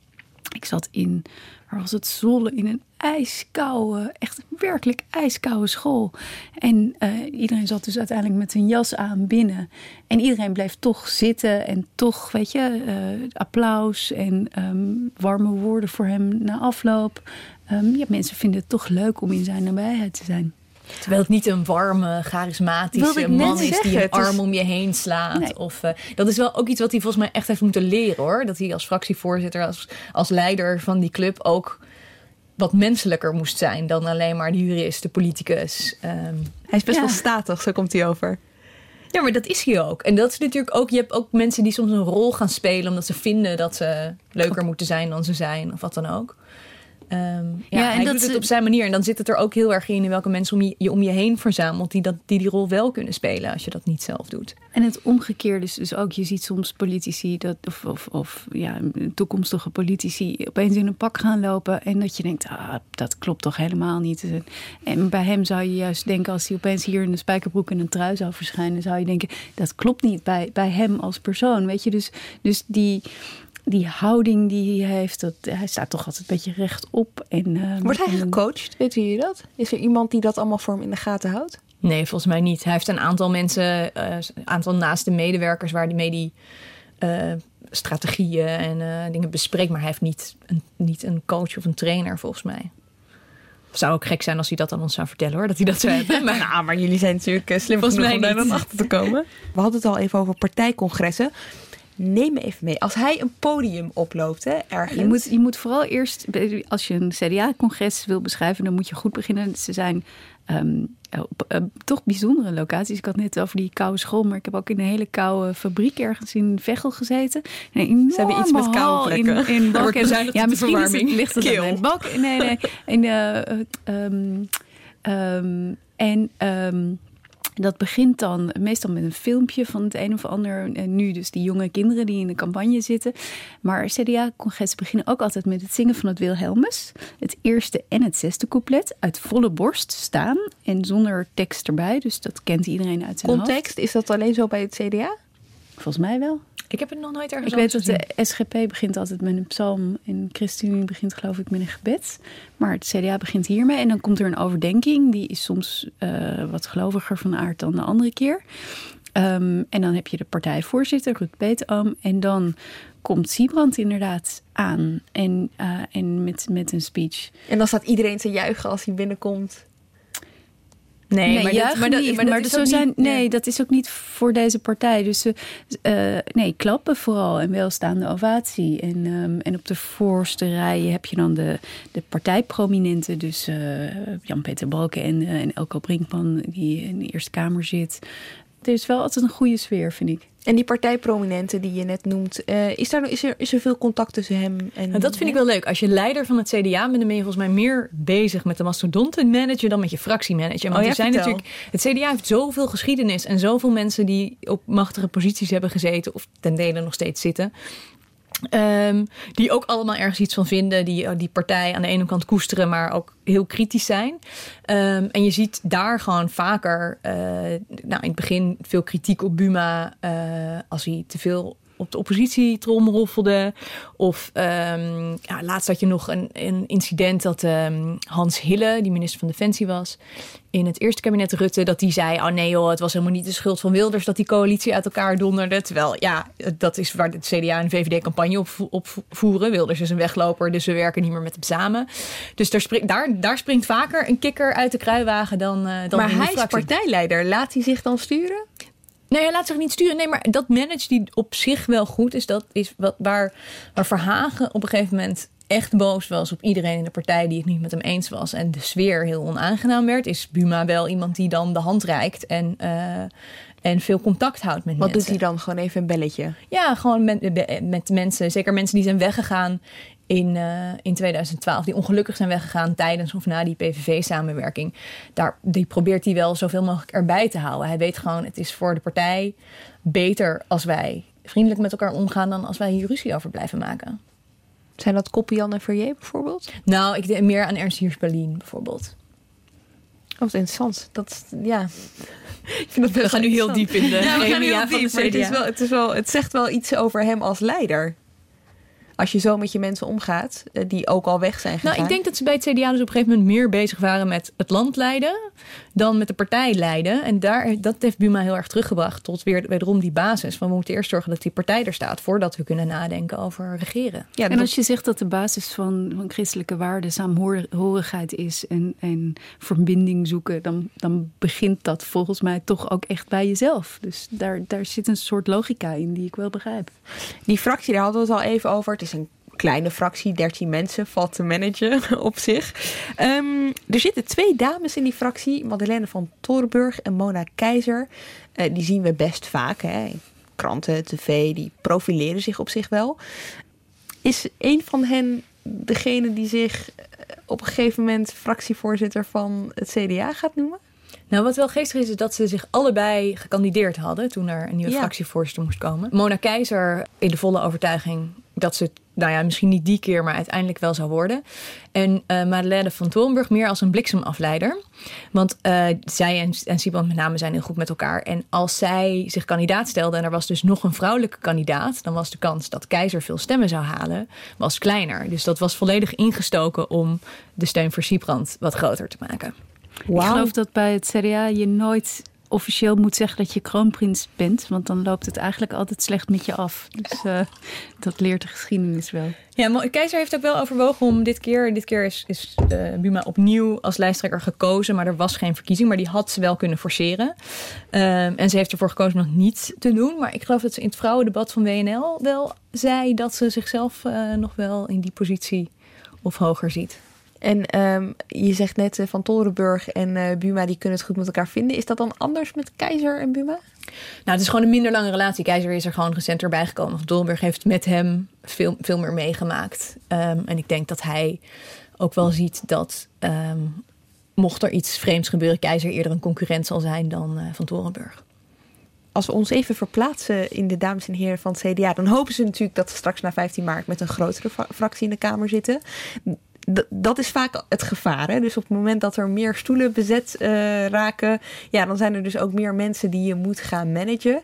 ik zat in, waar was het, Zolle, in een ijskoude, echt werkelijk ijskoude school. En uh, iedereen zat dus uiteindelijk met zijn jas aan binnen. En iedereen bleef toch zitten en toch, weet je, uh, applaus en um, warme woorden voor hem na afloop. Um, ja, mensen vinden het toch leuk om in zijn nabijheid te zijn. Terwijl het niet een warme, charismatische man is die een arm om je heen slaat. Nee. Of, uh, dat is wel ook iets wat hij volgens mij echt heeft moeten leren hoor. Dat hij als fractievoorzitter, als, als leider van die club ook wat menselijker moest zijn dan alleen maar de jurist, de politicus. Um, hij is best ja. wel statig, zo komt hij over. Ja, maar dat is hij ook. En dat is natuurlijk ook, je hebt ook mensen die soms een rol gaan spelen omdat ze vinden dat ze leuker moeten zijn dan ze zijn, of wat dan ook. Um, ja, ja, en hij dat doet het op zijn manier. En dan zit het er ook heel erg in in welke mensen om je, je om je heen verzamelt... Die, dat, die die rol wel kunnen spelen als je dat niet zelf doet. En het omgekeerde is dus ook... je ziet soms politici, dat, of, of, of ja, toekomstige politici... opeens in een pak gaan lopen en dat je denkt... Ah, dat klopt toch helemaal niet. En bij hem zou je juist denken... als hij opeens hier in een spijkerbroek en een trui zou verschijnen... zou je denken, dat klopt niet bij, bij hem als persoon. Weet je, dus, dus die die houding die hij heeft, dat, hij staat toch altijd een beetje rechtop. En, uh, Wordt hij gecoacht? Weet jullie dat? Is er iemand die dat allemaal voor hem in de gaten houdt? Nee, volgens mij niet. Hij heeft een aantal mensen, uh, een aantal naaste medewerkers waar hij mee die uh, strategieën en uh, dingen bespreekt. Maar hij heeft niet een, niet een coach of een trainer, volgens mij. Zou ook gek zijn als hij dat aan ons zou vertellen hoor, dat hij dat zou hebben. Maar, [LAUGHS] nou, maar jullie zijn natuurlijk slim volgens mij om daar dan achter te komen. We hadden het al even over partijcongressen. Neem me even mee. Als hij een podium oploopt, hè, ergens. Je moet, je moet vooral eerst, als je een CDA-congres wil beschrijven, dan moet je goed beginnen. Ze zijn ehm, op eh, toch bijzondere locaties. Ik had net over die koude school, maar ik heb ook in een hele koude fabriek ergens in Veghel gezeten. Ze hebben iets met koude plekken. In, in en, ja, misschien is het, ligt het Keel. mijn bak. Nee, nee. In, eh, ehm, ehm, en ehm, dat begint dan meestal met een filmpje van het een of ander. En nu dus die jonge kinderen die in de campagne zitten. Maar CDA-congressen beginnen ook altijd met het zingen van het Wilhelmus. Het eerste en het zesde couplet uit volle borst staan. En zonder tekst erbij. Dus dat kent iedereen uit zijn hoofd. Context, is dat alleen zo bij het CDA? Volgens mij wel. Ik heb het nog nooit ergens Ik weet dat de SGP begint altijd met een psalm en ChristenUnie begint geloof ik met een gebed. Maar het CDA begint hiermee en dan komt er een overdenking. Die is soms eh, wat geloviger van aard dan de andere keer. Ehm, en dan heb je de partijvoorzitter, Ruud Peetoom. En dan komt Siebrand inderdaad aan en, eh, en met, met een speech. En dan staat iedereen te juichen als hij binnenkomt. Nee, maar, dat, maar, dat, maar dat maar is zo ook zijn, niet- nee, ja. dat is ook niet voor deze partij. Dus eh, nee, klappen vooral en welstaande ovatie. En, ehm, en op de voorste rijen heb je dan de, de partijprominenten. Dus eh, Jan-Peter Balken en, eh, en Elko Brinkman, die in de Eerste Kamer zit. Er is wel altijd een goede sfeer, vind ik. En die partijprominenten die je net noemt, eh, is, daar, is, er, is er veel contact tussen hem en... Nou, dat vind ik wel leuk. Als je leider van het CDA bent, dan ben je volgens mij meer bezig met de mastodontenmanager dan met je fractiemanager. Want Oh ja, er zijn vertel. natuurlijk, het CDA heeft zoveel geschiedenis en zoveel mensen die op machtige posities hebben gezeten of ten dele nog steeds zitten. Ehm, die ook allemaal ergens iets van vinden. Die eh, die partij aan de ene kant koesteren, maar ook heel kritisch zijn. Ehm, en je ziet daar gewoon vaker, eh, nou in het begin veel kritiek op Buma. eh, als hij te veel op de oppositie tromroffelde. Of ehm, ja, laatst had je nog een, een incident dat ehm, Hans Hille, die minister van Defensie was, in het eerste kabinet Rutte, dat die zei: Oh nee, joh, het was helemaal niet de schuld van Wilders dat die coalitie uit elkaar donderde. Terwijl, ja, dat is waar het CDA en VVD campagne op, op voeren. Wilders is een wegloper, dus we werken niet meer met hem samen. Dus daar, springt daar, daar springt vaker een kikker uit de kruiwagen dan, eh dan maar hij is partijleider. Laat hij zich dan sturen? Nee, hij laat zich niet sturen. Nee, maar dat manage die op zich wel goed is, dat is wat, waar, waar Verhagen op een gegeven moment echt boos was op iedereen in de partij die het niet met hem eens was en de sfeer heel onaangenaam werd, is Buma wel iemand die dan de hand reikt en, eh, en veel contact houdt met Wat mensen. doet hij dan? Gewoon even een belletje. Ja, gewoon met, met mensen, zeker mensen die zijn weggegaan in, eh, in 2012, die ongelukkig zijn weggegaan tijdens of na die PVV-samenwerking. Daar die probeert hij wel zoveel mogelijk erbij te houden. Hij weet gewoon, het is voor de partij beter als wij vriendelijk met elkaar omgaan dan als wij hier ruzie over blijven maken. Zijn dat Koppian en Verrier bijvoorbeeld? Nou, ik denk meer aan Ernst Hiers-Berlin bijvoorbeeld. Oh, wat interessant. Dat, ja. [LAUGHS] Ik vind dat We gaan nu heel diep in de Ja, we gaan gremia heel van diep, de maar het, is CDA. wel, het, is wel, het zegt wel iets over hem als leider. Als je zo met je mensen omgaat, eh, die ook al weg zijn gegaan. Nou, ik denk dat ze bij het CDA dus op een gegeven moment meer bezig waren met het land leiden dan met de partij leiden. En daar, dat heeft Buma heel erg teruggebracht tot weer wederom die basis. Van we moeten eerst zorgen dat die partij er staat voordat we kunnen nadenken over regeren. ja, en dat- als je zegt dat de basis van, van christelijke waarden saamhorigheid is en, en verbinding zoeken, dan, dan begint dat volgens mij toch ook echt bij jezelf. Dus daar, daar zit een soort logica in die ik wel begrijp. Die fractie, daar hadden we het al even over. Het is een kleine fractie, 13 mensen, valt te managen [LAUGHS] op zich. Ehm, er zitten twee dames in die fractie, Madeleine van Torenburg en Mona Keizer. Eh, die zien we best vaak, hè. kranten, tv, die profileren zich op zich wel. Is een van hen degene die zich eh, op een gegeven moment fractievoorzitter van het CDA gaat noemen? Nou, wat wel geestig is, is dat ze zich allebei gekandideerd hadden toen er een nieuwe Ja. fractievoorzitter moest komen. Mona Keizer in de volle overtuiging dat ze, nou ja, misschien niet die keer, maar uiteindelijk wel zou worden. En eh Madeleine van Torenburg meer als een bliksemafleider. Want eh, zij en, en Siebrand met name zijn heel goed met elkaar. En als zij zich kandidaat stelde en er was dus nog een vrouwelijke kandidaat, dan was de kans dat Keizer veel stemmen zou halen, was kleiner. Dus dat was volledig ingestoken om de steun voor Siebrand wat groter te maken. Ik geloof dat bij het CDA je nooit officieel moet zeggen dat je kroonprins bent. Want dan loopt het eigenlijk altijd slecht met je af. Dus uh, dat leert de geschiedenis wel. Ja, maar Keizer heeft ook wel overwogen om dit keer... Dit keer is, is uh, Buma opnieuw als lijsttrekker gekozen. Maar er was geen verkiezing. Maar die had ze wel kunnen forceren. Um, en ze heeft ervoor gekozen om nog niet te doen. Maar ik geloof dat ze in het vrouwendebat van WNL wel zei... dat ze zichzelf uh, nog wel in die positie of hoger ziet. En um, je zegt net uh, Van Torenburg en uh, Buma die kunnen het goed met elkaar vinden. Is dat dan anders met Keizer en Buma? Nou, het is gewoon een minder lange relatie. Keizer is er gewoon recent erbij gekomen. Van Torenburg heeft met hem veel, veel meer meegemaakt. Um, en ik denk dat hij ook wel ziet dat um, mocht er iets vreemds gebeuren, Keizer eerder een concurrent zal zijn dan uh, Van Torenburg als we ons even verplaatsen in de dames en heren van het CDA, dan hopen ze natuurlijk dat ze straks na 15 maart met een grotere fractie in de Kamer zitten dat is vaak het gevaar. Hè? Dus op het moment dat er meer stoelen bezet uh, raken, ja, dan zijn er dus ook meer mensen die je moet gaan managen.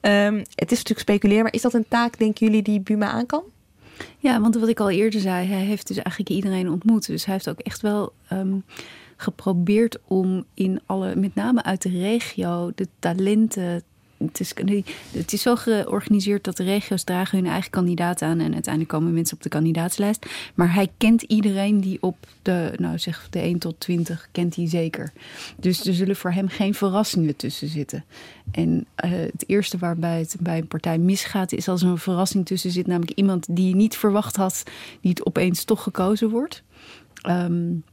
Um, het is natuurlijk speculeren, maar is dat een taak, denken jullie, die Buma aan kan? Ja, want wat ik al eerder zei, hij heeft dus eigenlijk iedereen ontmoet. Dus hij heeft ook echt wel um, geprobeerd om in alle, met name uit de regio, de talenten het is, het is zo georganiseerd dat de regio's dragen hun eigen kandidaat aan. En uiteindelijk komen mensen op de kandidaatslijst. Maar hij kent iedereen die op de, nou zeg, de 1 tot 20 kent hij zeker. Dus er zullen voor hem geen verrassingen tussen zitten. En uh, het eerste waarbij het bij een partij misgaat, is als er een verrassing tussen zit. Namelijk iemand die je niet verwacht had, die het opeens toch gekozen wordt. Um,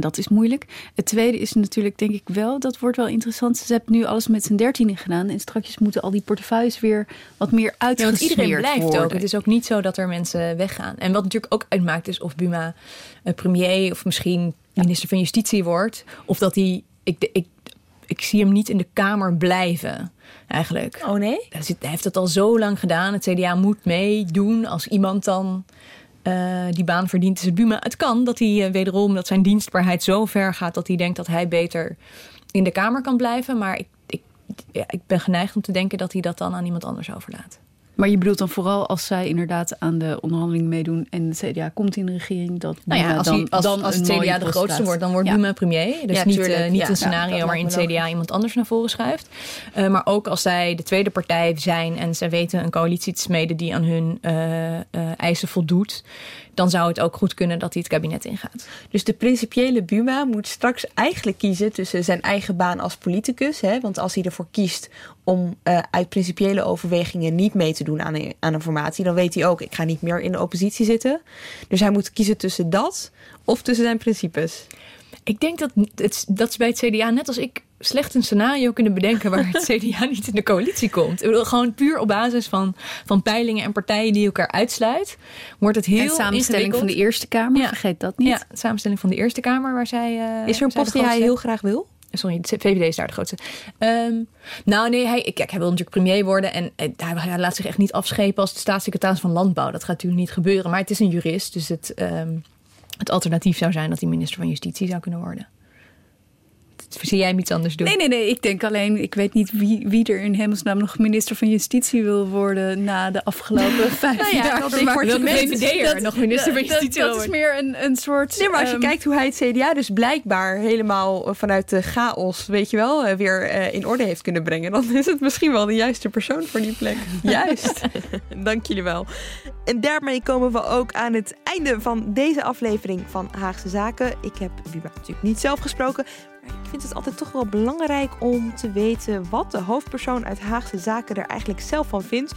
dat is moeilijk. Het tweede is natuurlijk, denk ik wel, dat wordt wel interessant. Ze hebben nu alles met z'n dertienen gedaan. En straks moeten al die portefeuilles weer wat meer uitgesmeerd ja, iedereen blijft worden. ook. Het is ook niet zo dat er mensen weggaan. En wat natuurlijk ook uitmaakt is of Buma een premier of misschien minister van Justitie wordt. Of dat hij... Ik, ik, ik zie hem niet in de Kamer blijven, eigenlijk. Oh nee? Hij heeft het al zo lang gedaan. Het CDA moet meedoen als iemand dan uh, die baan verdient, is het Buma. Het kan dat hij uh, wederom, dat zijn dienstbaarheid zo ver gaat dat hij denkt dat hij beter in de Kamer kan blijven. Maar ik, ik, ik ben geneigd om te denken dat hij dat dan aan iemand anders overlaat. Maar je bedoelt dan vooral als zij inderdaad aan de onderhandeling meedoen en de CDA komt in de regering, dat nou ja, als, dan, als, dan als het CDA de grootste wordt, dan wordt ja. Buma premier. Dus ja, niet, uh, niet een scenario waarin het CDA iemand anders naar voren schuift. Uh, maar ook als zij de tweede partij zijn en ze weten een coalitie te smeden die aan hun uh, eisen voldoet, dan zou het ook goed kunnen dat hij het kabinet ingaat. Dus de principiële Buma moet straks eigenlijk kiezen tussen zijn eigen baan als politicus. Hè, want als hij ervoor kiest om uh, uit principiële overwegingen niet mee te doen aan een, aan een formatie, dan weet hij ook, ik ga niet meer in de oppositie zitten. Dus hij moet kiezen tussen dat of tussen zijn principes. Ik denk dat, het, dat ze bij het CDA, net als ik, slecht een scenario kunnen bedenken waar het [LAUGHS] CDA niet in de coalitie komt. Ik bedoel, gewoon puur op basis van, van peilingen en partijen die elkaar uitsluit, wordt het heel En samenstelling van de Eerste Kamer, ja. vergeet dat niet. Ja, samenstelling van de Eerste Kamer waar zij. Uh, is er een post die hij heel graag wil? Sorry, de VVD is daar de grootste. Um, nou nee, hij, kijk, hij wil natuurlijk premier worden. En hij, hij, laat zich echt niet afschepen als de staatssecretaris van Landbouw. Dat gaat natuurlijk niet gebeuren. Maar het is een jurist. Dus het, um, het alternatief zou zijn dat hij minister van Justitie zou kunnen worden. Zie jij hem iets anders doen? Nee, nee, nee. Ik denk alleen, ik weet niet wie, wie er in hemelsnaam nog minister van Justitie wil worden na de afgelopen [LAUGHS] vijf nou ja, jaar. Dat ik word VVD'er nog minister van Justitie Dat, dat is meer een, een soort... Nee, maar als je um, kijkt hoe hij het CDA dus blijkbaar helemaal vanuit de chaos, weet je wel, weer uh, in orde heeft kunnen brengen, dan is het misschien wel de juiste persoon voor die plek. [LAUGHS] Juist. [LAUGHS] Dank jullie wel. En daarmee komen we ook aan het einde van deze aflevering van Haagse Zaken. Ik heb natuurlijk niet zelf gesproken, ik vind het altijd toch wel belangrijk om te weten wat de hoofdpersoon uit Haagse Zaken er eigenlijk zelf van vindt.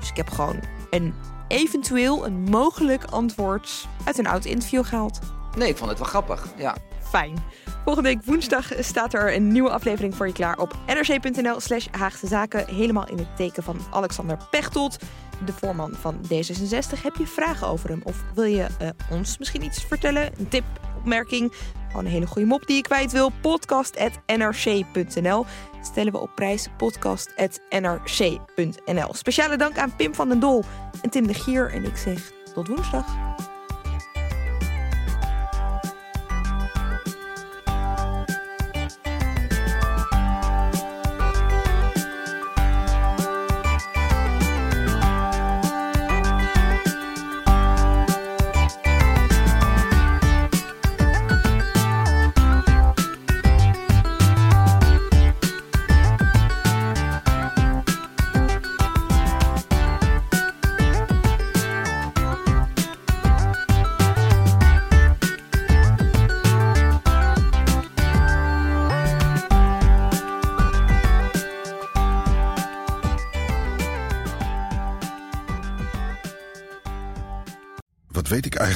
Dus ik heb gewoon een eventueel een mogelijk antwoord uit een oud interview gehaald. Nee, ik vond het wel grappig. Ja. Fijn. Volgende week woensdag staat er een nieuwe aflevering voor je klaar op nrc.nl slash Haagse Zaken. Helemaal in het teken van Alexander Pechtold, de voorman van D66. Heb je vragen over hem of wil je uh, ons misschien iets vertellen? Een tip, opmerking? Gewoon een hele goede mop die je kwijt wil. Podcast.nrc.nl Stellen we op prijs podcast.nrc.nl Speciale dank aan Pim van den Dol en Tim de Gier. En ik zeg tot woensdag.